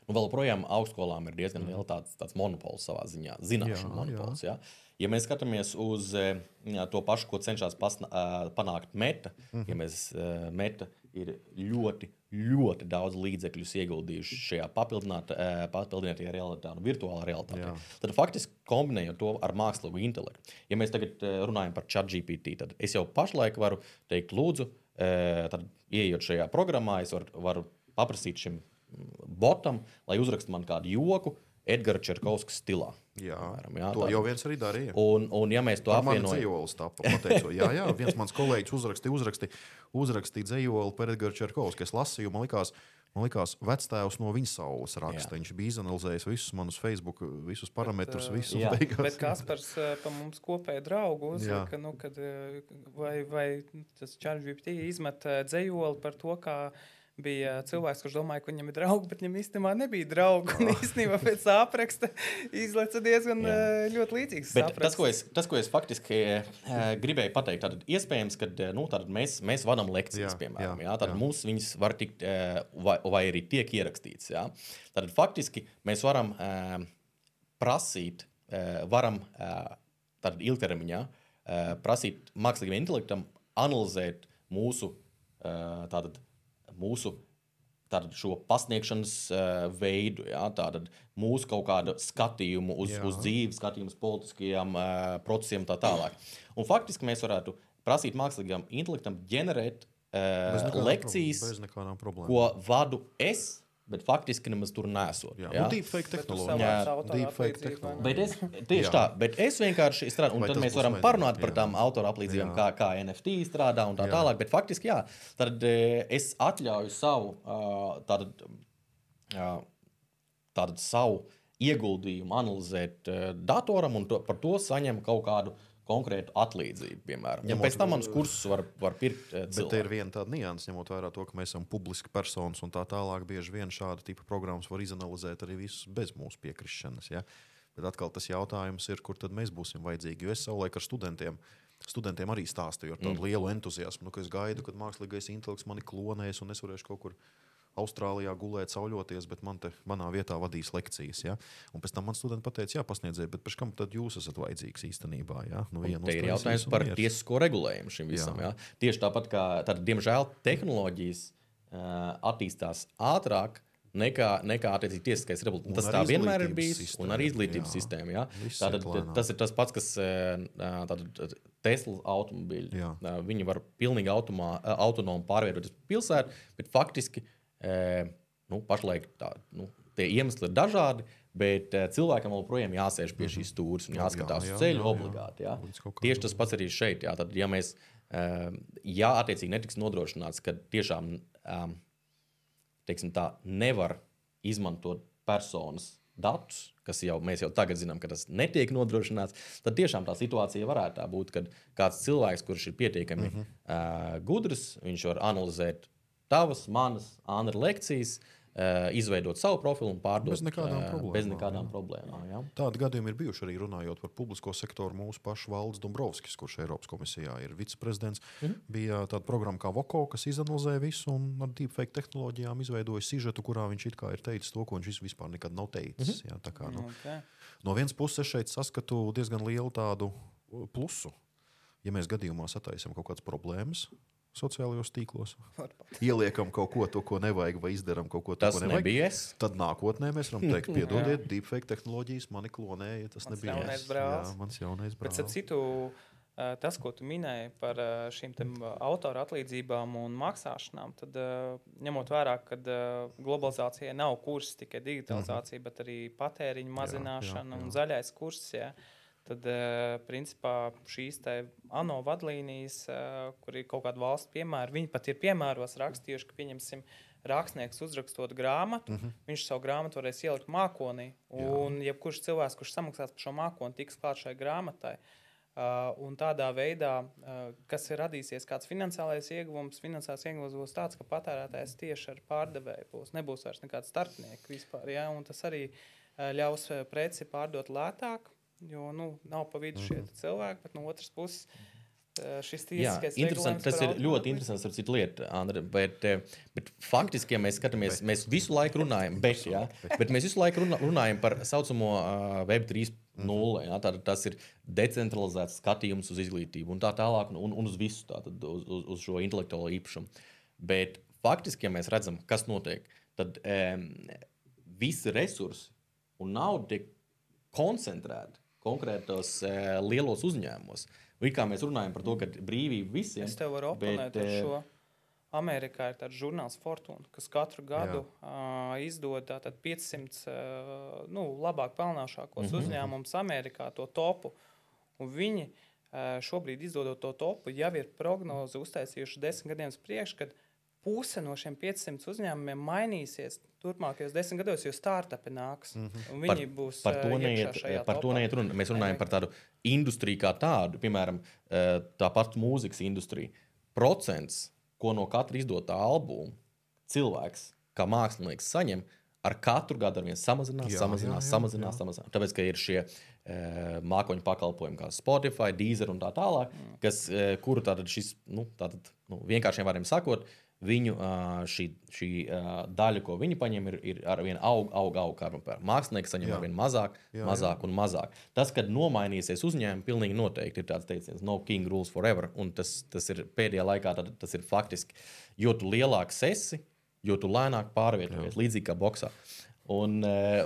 Nu, vēl joprojām augstskolām ir diezgan liels tāds, tāds monopols savā ziņā, zināšanu jā, monopols. Jā. Jā. Ja mēs skatāmies uz jā, to pašu, ko cenšas pasna, panākt meta, mm -hmm. ja mēs meta ir ļoti, ļoti daudz līdzekļu ieguldījuši šajā papildinātajā realitātē un virtuālā realitātē, Jā. tad faktiski kombinējot to ar mākslīgu intelektu. Ja mēs tagad runājam par ChatGPT, tad es jau pašlaik varu teikt, lūdzu, tad, ieejot šajā programmā, es varu, varu paprasīt šim botam, lai uzrakstu man kādu joku Edgara Čerkovska stilā. Jā, piemēram, jā, to tā. jau viens arī darīja. Un, un ja mēs to apvienojam, tad jā, jā, viens mans kolēģis uzrakstīja, uzrakstīja, uzrakstīja dzējoli par Edgars Čerkovsku. Es lasīju, man likās, man likās, vectēvs no viņa saules raksta. Jā. Viņš bija izanalizējis visus manus Facebook, visus parametrus, bet, visus beigās. Bet Kaspars pa mums kopēju draugu uzraka, nu, kad, vai, vai tas ChatGPT izmet dzējoli par to, kā bija cilvēks, kurš domāja, ka viņam ir draugi, bet viņam īstenībā nebija draugi. Un īstenībā pēc apraksta izlaica diezgan Jā. Eh, ļoti līdzīgs. Tas ko, es, tas, ko es faktiski uh, gribēju pateikt, tad iespējams, ka nu, mēs, mēs vadām lekcijas, jā, piemēram. Jā, tad jā. mums viņas var tikt, vai, vai arī tiek ierakstīts. Jā. Tad faktiski mēs varam prasīt, varam ilgtermiņā prasīt mākslīgam intelektam analizēt mūsu tātad, mūsu tātad, šo pasniegšanas uh, veidu, ja, tātad mūsu kaut kādu skatījumu uz, Jā. uz dzīvi, skatījumu uz politiskajiem uh, procesiem un tā tālāk. Un faktiski mēs varētu prasīt mākslīgam intelektam ģenerēt uh, lekcijas, ko vadu es bet faktiski nemaz tur nesot. Jā, jā? Nu, deepfake tehnoloģija. Jā, deepfake tehnoloģija. Bet es, tieši jā. tā, bet es vienkārši strādāju, un Vai tad mēs varam parunāt par tām autora aplīdzībām, kā, kā NFT strādā un tā jā. tālāk. Bet faktiski, jā, tad es atļauju savu, tātad, tātad savu ieguldījumu analizēt datoram un to, par to saņem kaut kādu konkrētu atlīdzību, piemēram. Ja pēc tam manas kursus var, var pirkt. Eh, bet te ir viena tāda nianses, ņemot vērā to, ka mēs esam publiski personas un tā tālāk. Bieži vien šāda tipa programmas var izanalizēt arī visus bez mūsu piekrišanas. Ja? Bet atkal tas jautājums ir, kur tad mēs būsim vajadzīgi. Jo es savulaik ar studentiem. Studentiem arī stāstīju ar tādu mm. lielu entuziasmu, nu, ka es gaidu, kad mākslīgais intelekts mani klonēs un es varēšu kaut kur Austrālijā gulēt, sauļoties, bet man te manā vietā vadīs lekcijas. Ja? Un pēc tam man studenti teica, jā, pasniedziet, bet kam tad jūs esat vajadzīgs īstenībā? Ja? Nu, Te ir jautājums par miers. tiesisko regulējumu šim visam. Jā. Ja? Tieši tāpat kā, tad, diemžēl, tehnoloģijas uh, attīstās ātrāk nekā, nekā attiecīgi tiesiskais republikāns. Tas tā vienmēr ir bijis, sistēma, un arī izglītības jā. sistēma. Jā. Tātad, tas ir tas pats, kas tātad, Tesla automobīļi. Jā. Viņi var pilnīgi automā, autonomi pārvietoties pa pilsētu, bet faktiski uh, nu, pašlaik tā, nu, tie iemesli ir dažādi. Bet uh, cilvēkam joprojām jāsēž pie šīs stūres un Jā, jāskatās jā, uz jā, ceļa jā, jā. obligāti. Jā. Kādam- Tieši tas pats arī šeit. Jā. Tad, ja mēs, uh, ja attiecīgi netiks nodrošināts, ka tiešām um, teiksim, tā, nevar izmantot personas datus, kas jau mēs jau tagad zinām, ka tas netiek nodrošināts, tad tiešām tā situācija varētu tā būt, kad kāds cilvēks, kurš ir pietiekami uh -huh. uh, gudrs, viņš var analizēt tavas, manas, Andra lekcijas, uh, izveidot savu profilu un pārdot Bez nekādām ā, problēmām, Bez nekādām jā. problēmām jā. Tādi gadījumi ir bijuši arī runājot par publisko sektoru. Mūsu pašu valdes Dombrovskis, kurš Eiropas komisijā ir viceprezidents, mm Mhm. -hmm. bija tāda programma kā Voko, kas izanalizēja visu un ar deepfake tehnoloģijām izveidoja sižetu, kurā viņš it kā ir teicis to, ko viņš vispār nekad nav teicis. Mm -hmm. Jā, tā kā, nu, Okay. no vienas puses, es šeit saskatu diezgan lielu tādu uh, plusu. Ja mēs gadījumā sataisām kaut kādas problēmas sociālajos tīklos, ieliekam kaut ko, to, ko nevajag, vai izdarām kaut ko tādu, nevajag. nebija es. Tad nākotnē mēs varam teikt, piedodiet, deepfake tehnoloģijas mani klonēja. Tas Mans nebija jaunais brālis. Jā, mans jaunais Bet, brālis. citu, eh, tas, ko tu minēji par eh, šīm te, m, autora atlīdzībām un maksāšanām, tad eh, ņemot vērā, ka globalizācijai nav kurs tikai digitalizācija, bet arī patēriņa mazināšana jā. un zaļais kurs. Jā. Tad, eh, principā, šīs ANO vadlīnijas, eh, kur ir kaut kāda valsts piemēra, viņi pat ir piemēros rakstījuši, ka, pieņemsim, rakstnieks uzrakstot grāmatu, mm -hmm. viņš savu grāmatu varēs ielikt mākonī. Un jebkurš cilvēks, kurš samaksās par šo mākoni, tiks klāt šai grāmatai. Uh, un tādā veidā, uh, kas ir radīsies, kāds finansiālais ieguvums, finansiālais ieguvums būs tāds, ka patērētājs tieši ar pārdevēju būs. Nebūs vairs nekāds starpnieks vispār. Ja? Tas arī uh, ļaus preci pārdot lētāk, jo nu, nav pa vidu šie cilvēki, bet no otras puses. uh, Šis Jā, tiesiskais interesanti, regulējums tas ir ļoti automobīļiem- interesants ar citu lietu, Andri, bet, eh, bet faktiski, ja mēs skatāmies, mēs visu laiku runājam, bet, jā, bet mēs visu laiku runā- runājam par tā saucamo uh, Web 3.0. Jā, tātad tas ir decentralizēts skatījums uz izglītību un tā tālāk, un, un uz visu tātad, uz, uz, uz šo intelektuālo īpašumu. Bet faktiski, ja mēs redzam, kas notiek, tad um, visi resursi un nauda tiek koncentrēta konkrētos uh, lielos uzņēmumos. It kā mēs runājam par to, ka brīvība visiem Es tev varu oponēt bet, ar eh, šo. Amerikā ir tāds žurnāls Fortuna, kas katru gadu uh, izdod tātad 500 uh, nu, labāk pelnošākos mm. -hmm. uzņēmumus Amerikā, to topu. Un viņi uh, šobrīd izdodot to topu, jau ir prognoze uztaisījuši desmit gadiem uz priekšu, kad puse no šiem 500 uzņēmumiem mainīsies turpmākajos desmit gados, jo startupi nāks. Mm -hmm. par, Viņi būs par to iekšā neiet, par to neiet runa. Mēs runājam par tādu industriju kā tādu, piemēram, eh, tā pati mūzikas industrija. Procents, ko no katra izdotā albuma cilvēks, kā mākslinieks, saņem, ar katru gadu ar vien samazinās, Jā, samazinās, jā, jā, samazinās, samazinās. Tāpēc, ka ir šie e, mākoņu pakalpojumi, kā Spotify, Deezer un tā tālāk, kas, e, kuru tātad šis, nu, tātad, nu, vienkāršiem vārdiem sakot, viņu šī, šī daļa, ko viņi paņem, ir, ir ar vien aug, aug, aug. Mākslinieki saņem Jā. ar vien mazāk, Jā, jā. mazāk un mazāk. Tas, kad nomainīsies uzņēmumi, pilnīgi noteikti ir tāds teiciens, no king rules forever. Un tas, tas ir pēdējā laikā, tad, tas ir faktiski, jo tu lielāks esi, jo tu lēnāk pārvietojies, līdzīgi kā boxā. Un,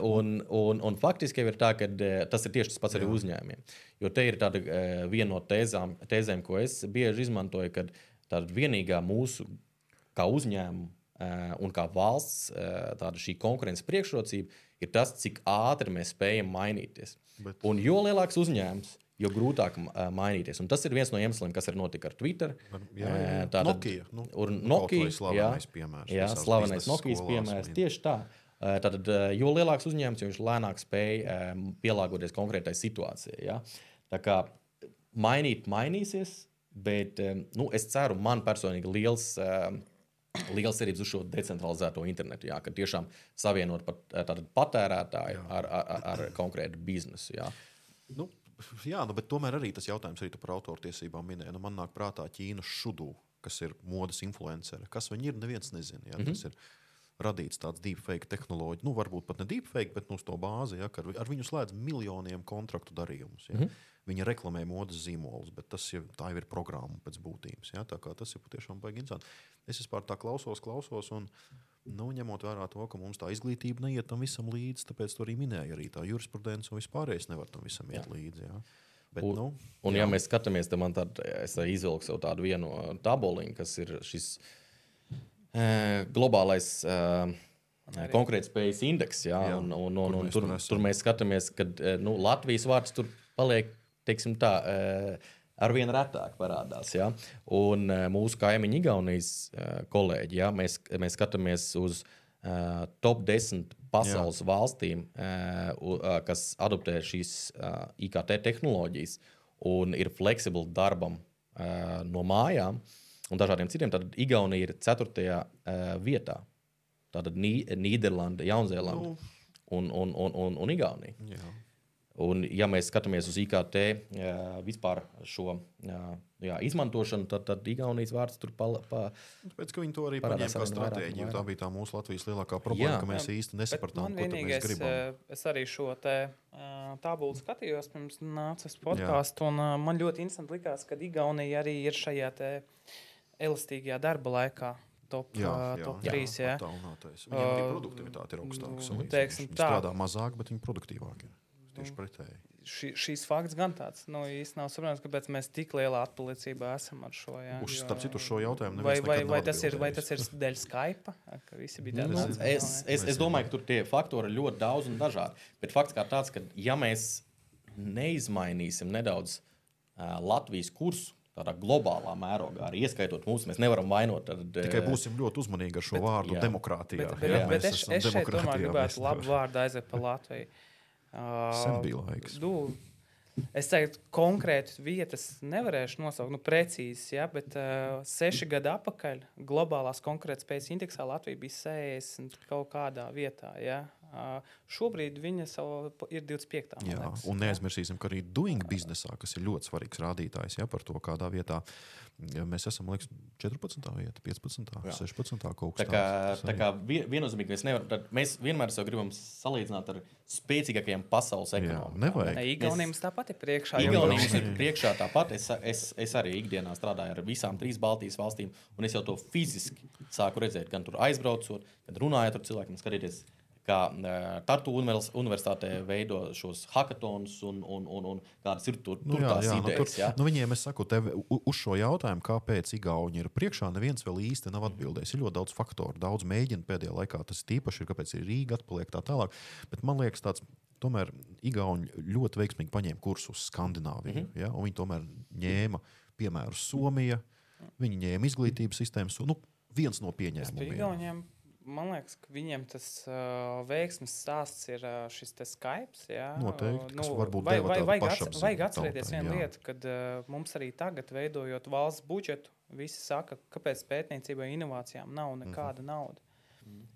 un, un, un faktiski jau ir tā, ka tas ir tieši tas pats arī uzņēmumiem. Jo te ir tāda viena no tēzām, tēzēm, ko es bieži izmantoju, kad tāda vienīgā mūsu kā uzņēmuma eh, un kā valsts eh, tāda šī konkurences priekšrocība ir tas, cik ātri mēs spējam mainīties. Bet- Un jo lielāks uzņēmums, jo grūtāk eh, mainīties. Un tas ir viens no iemesliem, kas ir notika ar Twitter. Jā, jā, jā. Tātad- Nokia, nu, Nokia, vai slavenais piemērs Jā, slavenais skolās piemērs. un- Tieši tā. Tātad, jo lielāks uzņēmums, jo viņš lēnāk spēj eh, pielāgoties konkrētai situācijai. Ja? Tā kā mainīt, mainīsies, bet nu, es ceru, man personīgi liels. eh, Liels cerības uz šo decentralizēto internetu, jā, ka tiešām savienot pat, patērētāju ar, ar, ar, konkrētu biznesu. Jā. Nu, jā, nu, bet tomēr arī tas jautājums arī par autortiesībām minēja. Nu, man nāk prātā Ķīnas šudu, kas ir modes influenceri. Kas viņi ir, neviens nezina. Jā, mm -hmm. Tas ir radīts tāds deepfake tehnoloģija, nu, varbūt pat ne deepfake, bet nu, uz to bāzi, ja, ka ar, ar viņu slēdz miljoniem kontraktu darījumus. Ja. Mm -hmm. Viņi reklamē modes zīmolus, bet tas jau, tā jau ir programma pēc būtības. Ja, tā kā tas ir patiešām baigi interesanti. Es vispār tā klausos, klausos. Un, Nu, ņemot vērā to, ka mums tā izglītība neiet tam visam līdzi, tāpēc to arī minēja. Arī tā jurisprudence un vispārējais nevar tam visam iet Jā. līdzi. Jā. Bet, Un- nu, Un, ja mēs skatāmies, tad man tad, es izvilku tādu vienu uh, tabuliņu, kas ir šis e, globālais e, konkurētspējas indeks. Jā, Jā, un, un, un, un mēs tur, tur tur mēs skatāmies, ka nu, Latvijas vārds tur paliek, teiksim tā. E, Arvien retāk parādās. Ja? Un uh, mūsu kaimiņu Igaunijas uh, kolēģi, ja? mēs, mēs skatāmies uz uh, top 10 pasaules Jā. valstīm, uh, uh, kas adoptē šīs uh, IKT tehnoloģijas un ir fleksibli darbam uh, no mājām un dažādiem citiem, tad Igaunija ir 4. Uh, vietā. Tātad Nī- Nīderlanda, Jaunzēlanda Nu. un, un, un, un, un Igaunija. jā. Un, ja mēs skatāmies uz IKT jā, vispār šo jā, jā, izmantošanu, tad, tad Igaunijas vārds tur pala, pa, Tāpēc, ka viņi to arī paņēma kā stratēģiju. Tā bija tā mūsu Latvijas lielākā problēma, Jā. ka mēs Jā, īsti nesapratām, ko mēs gribam. eh, es arī šo te uh, tabulu skatījos pirms nācis podkāstu, un uh, man ļoti interesanti likās, ka Igaunija arī ir šajā te elastīgajā darba laikā. Top, Jā, jā, top jā, 3. Jā. Uh, produktivitāte ir augstāka. nu, Viņi tā. strādā mazāk, bet viņi produktīvāki. Tieši pretēji. Ši, šīs fakts gan tāds, nu, īsti nav saprotams, kāpēc mēs tik lielā atpalicībā esam ar šo. Jā, Uz, starp citu, šo jautājumu Vai, vai, vai, tas ir, vai tas ir dēļ Skype? Ka visi bija Nu, tādi es, es, es domāju, ka tur tie faktori ir ļoti daudz un dažādi. Bet fakts kā tāds, ka ja mēs neizmainīsim nedaudz uh, Latvijas kursu, tādā globālā mērogā, arī ieskaitot mūsu, mēs nevaram vainot. Tad, Tikai būsim ļoti uzmanīgi ar šo Bet- vārdu jā. demokrātijā. Bet, bet, jā, bet, es, es šeit demokrātijā, gribētu labu vārdu aiziet pa Latviju. Sen bija laiks. Nu, es teiktu, konkrēti vietas nevarēšu nosaukt, nu, precīzi, ja, bet uh, seši gadi atpakaļ globālās konkurētspējas indeksā Latvija bija 60 kaut kādā vietā. Ja. Šobrīd viņa savu, ir 25. man Jā, liekas, un neaizmirsīsim, ka arī doing biznesā, kas ir ļoti svarīgs rādītājs ja, par to, kādā vietā ja mēs esam, liekas, 14. vietā, 15. Jā. 16. kaut Tā kas tāds. tā kā vie- viennozīmīgi mēs nevaram, tad mēs vienmēr sev gribam salīdzināt ar spēcīgākajiem pasaules ekonomikām. nevajag. Ne, Igaunija mums tāpat ir priekšā. jo Igaunija viņi- mums ir priekšā tāpat. Es, es, es arī ikdienā strādāju ar visām trīs Baltijas valstīm, un es jau to fiziski sāku redzēt, gan tur aizbraucot, gan runājot ar cilvēkiem, skatoties. Kā uh, Tartu univers, universitātē veido šos hackathons un, un, un, un kādas ir tur, Nu, tur tās nu, idejas. tur, jā. nu, viņiem, es saku, tev, uz šo jautājumu, kāpēc Igauni ir priekšā, neviens vēl īsti nav atbildējis. Ir ļoti daudz faktoru, daudz mēģinu pēdējā laikā. Tas tīpaši ir, kāpēc ir Rīga atpaliek tā tālāk. Bet man liekas, tāds, tomēr Igauni ļoti veiksmīgi paņēma kursu uz Skandināviju. Mm -hmm. ja? un Viņi tomēr ņēma piemēru Somija, viņi ņēma izglītības sistēmas. Nu, viens no pieņēmumiem. Igauniem, man liekas, ka viņiem tas uh, veiksmes stāsts ir uh, šis te Skype. Jā, Noteikti, kas varbūt vai, deva vai, vajag, ats, vajag atcerēties vienu jā. lietu, kad uh, mums arī tagad, veidojot valsts budžetu, visi saka, kāpēc pētniecībai un inovācijām nav nekāda Mhm. mm -hmm. nauda.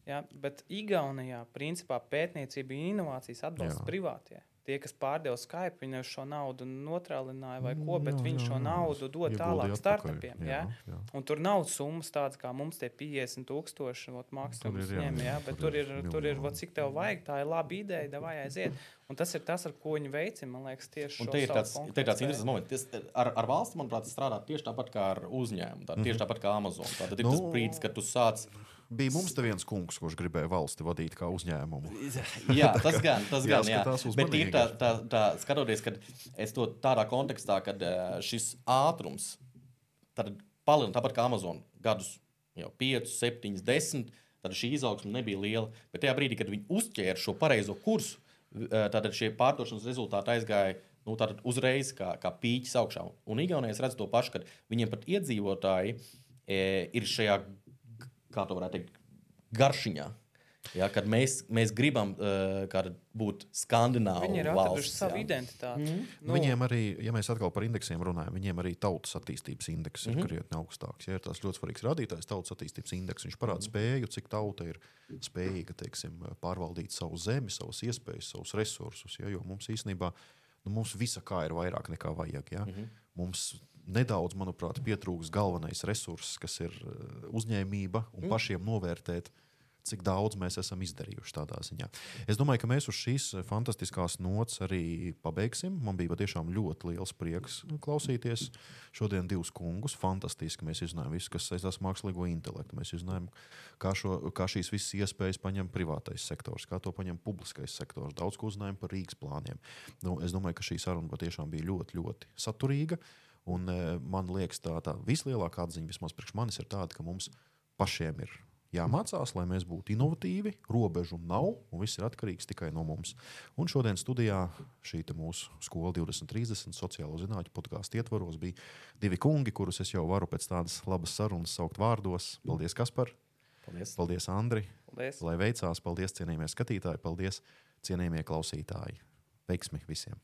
Ja, bet Igaunijā, principā, pētniecība un inovācijas atbalsta Jā. privātie. Tie, kas pārdeva Skype, viņi šo naudu neutralināja vai ko, bet Jā, viņi jā, šo jā. naudu dod Ieguldīja tālāk startupiem. Ja? Jā, jā. Un tur nav summas tādas, kā mums tie 50 tūkstoši maksājums Tur ir, jā, ņem, jā, jā, bet tur tur ir tur ir vot, cik tev vajag, tā ir laba ideja, vai aiziet. Un tas ir tas, ar ko viņi veicina, man liekas, tieši Un šo te ir tāds, interesants moments. Tas, ar, ar valsti, manuprāt, tas strādā tieši tāpat kā ar uzņēmumu. Tā, tieši tāpat kā Amazon. Tā, tad ir tas Nu, brīdis, kad tu sāc. Bija mums te viens kungs, kurš gribēja valsti vadīt kā uzņēmumu. Jā, tas gan, tas gan jā. Bet ir tā, tā, tā skatoties, kad es to tādā kontekstā, kad eh, šis ātrums tad palielina tāpat kā Amazon gadus jau 5, 7, 10. Tad šī izaugsme nebija liela. Bet tajā brīdī, kad viņi uzķēra šo pareizo kursu, eh, tad šie pārdošanas rezultāti aizgāja nu, uzreiz kā, kā pīķis augšā. Un Igaunijā es redzu to pašu, ka viņiem pat iedzīvotāji e, ir šajā, kā to varētu teikt, garšiņā. Ja, kad mēs, mēs gribam uh, būt skandināvi. Viņi ir atraduši savu identitāti. Mhm. Nu, Viņiem arī, ja mēs atkal par indeksiem runājam, viņiem arī tautas attīstības indeks Mhm. ir krietni augstāks. Ja ir tas ļoti svarīgs rādītājs, tautas attīstības indeks. Viņš parāda Mhm. spēju, cik tauta ir spējīga teiksim, pārvaldīt savu zemi, savas iespējas, savus resursus. Ja, jo mums īstenībā nu, mums visa kā ir vairāk nekā vajag. Ja. Mhm. Mums nedaudz, manuprāt, pietrūks galvenais resurss, kas ir eh, uzņēmība un Mhm. pašiem novērtēt. cik daudz mēs esam izdarījuši tādā ziņā. Es domāju, ka mēs uz šīs fantastiskās nots arī pabeigsim. Man bija patiešām ļoti liels prieks klausīties. Šodien divus kungus. Fantastiski mēs izzinājām visu, kas saistās ar mākslīgo intelektu. Mēs izzinājām, kā, šo, kā šīs visas iespējas paņem privātais sektors, kā to paņem publiskais sektors. Daudz ko uzzinājām par Rīgas plāniem. Nu, es domāju, ka šī saruna patiešām bija ļoti, ļoti saturīga. Un, e, man liekas, tā, tā vislielākā atziņa vismaz priekš manis ir tāda, ka mums pašiem ir jāmācās, lai mēs būtu inovatīvi. Robežu nav, un viss ir atkarīgs tikai no mums. Un šodien studijā šī mūsu skola 2030 sociālo zinātņu podkāstu ietvaros bija divi kungi, kurus es jau varu pēc tādas labas sarunas saukt vārdos. Paldies, Kaspar! Paldies, Paldies Andri! Paldies! Lai veicās! Paldies, cienījamie skatītāji! Paldies, cienījamie klausītāji! Veiksmi visiem!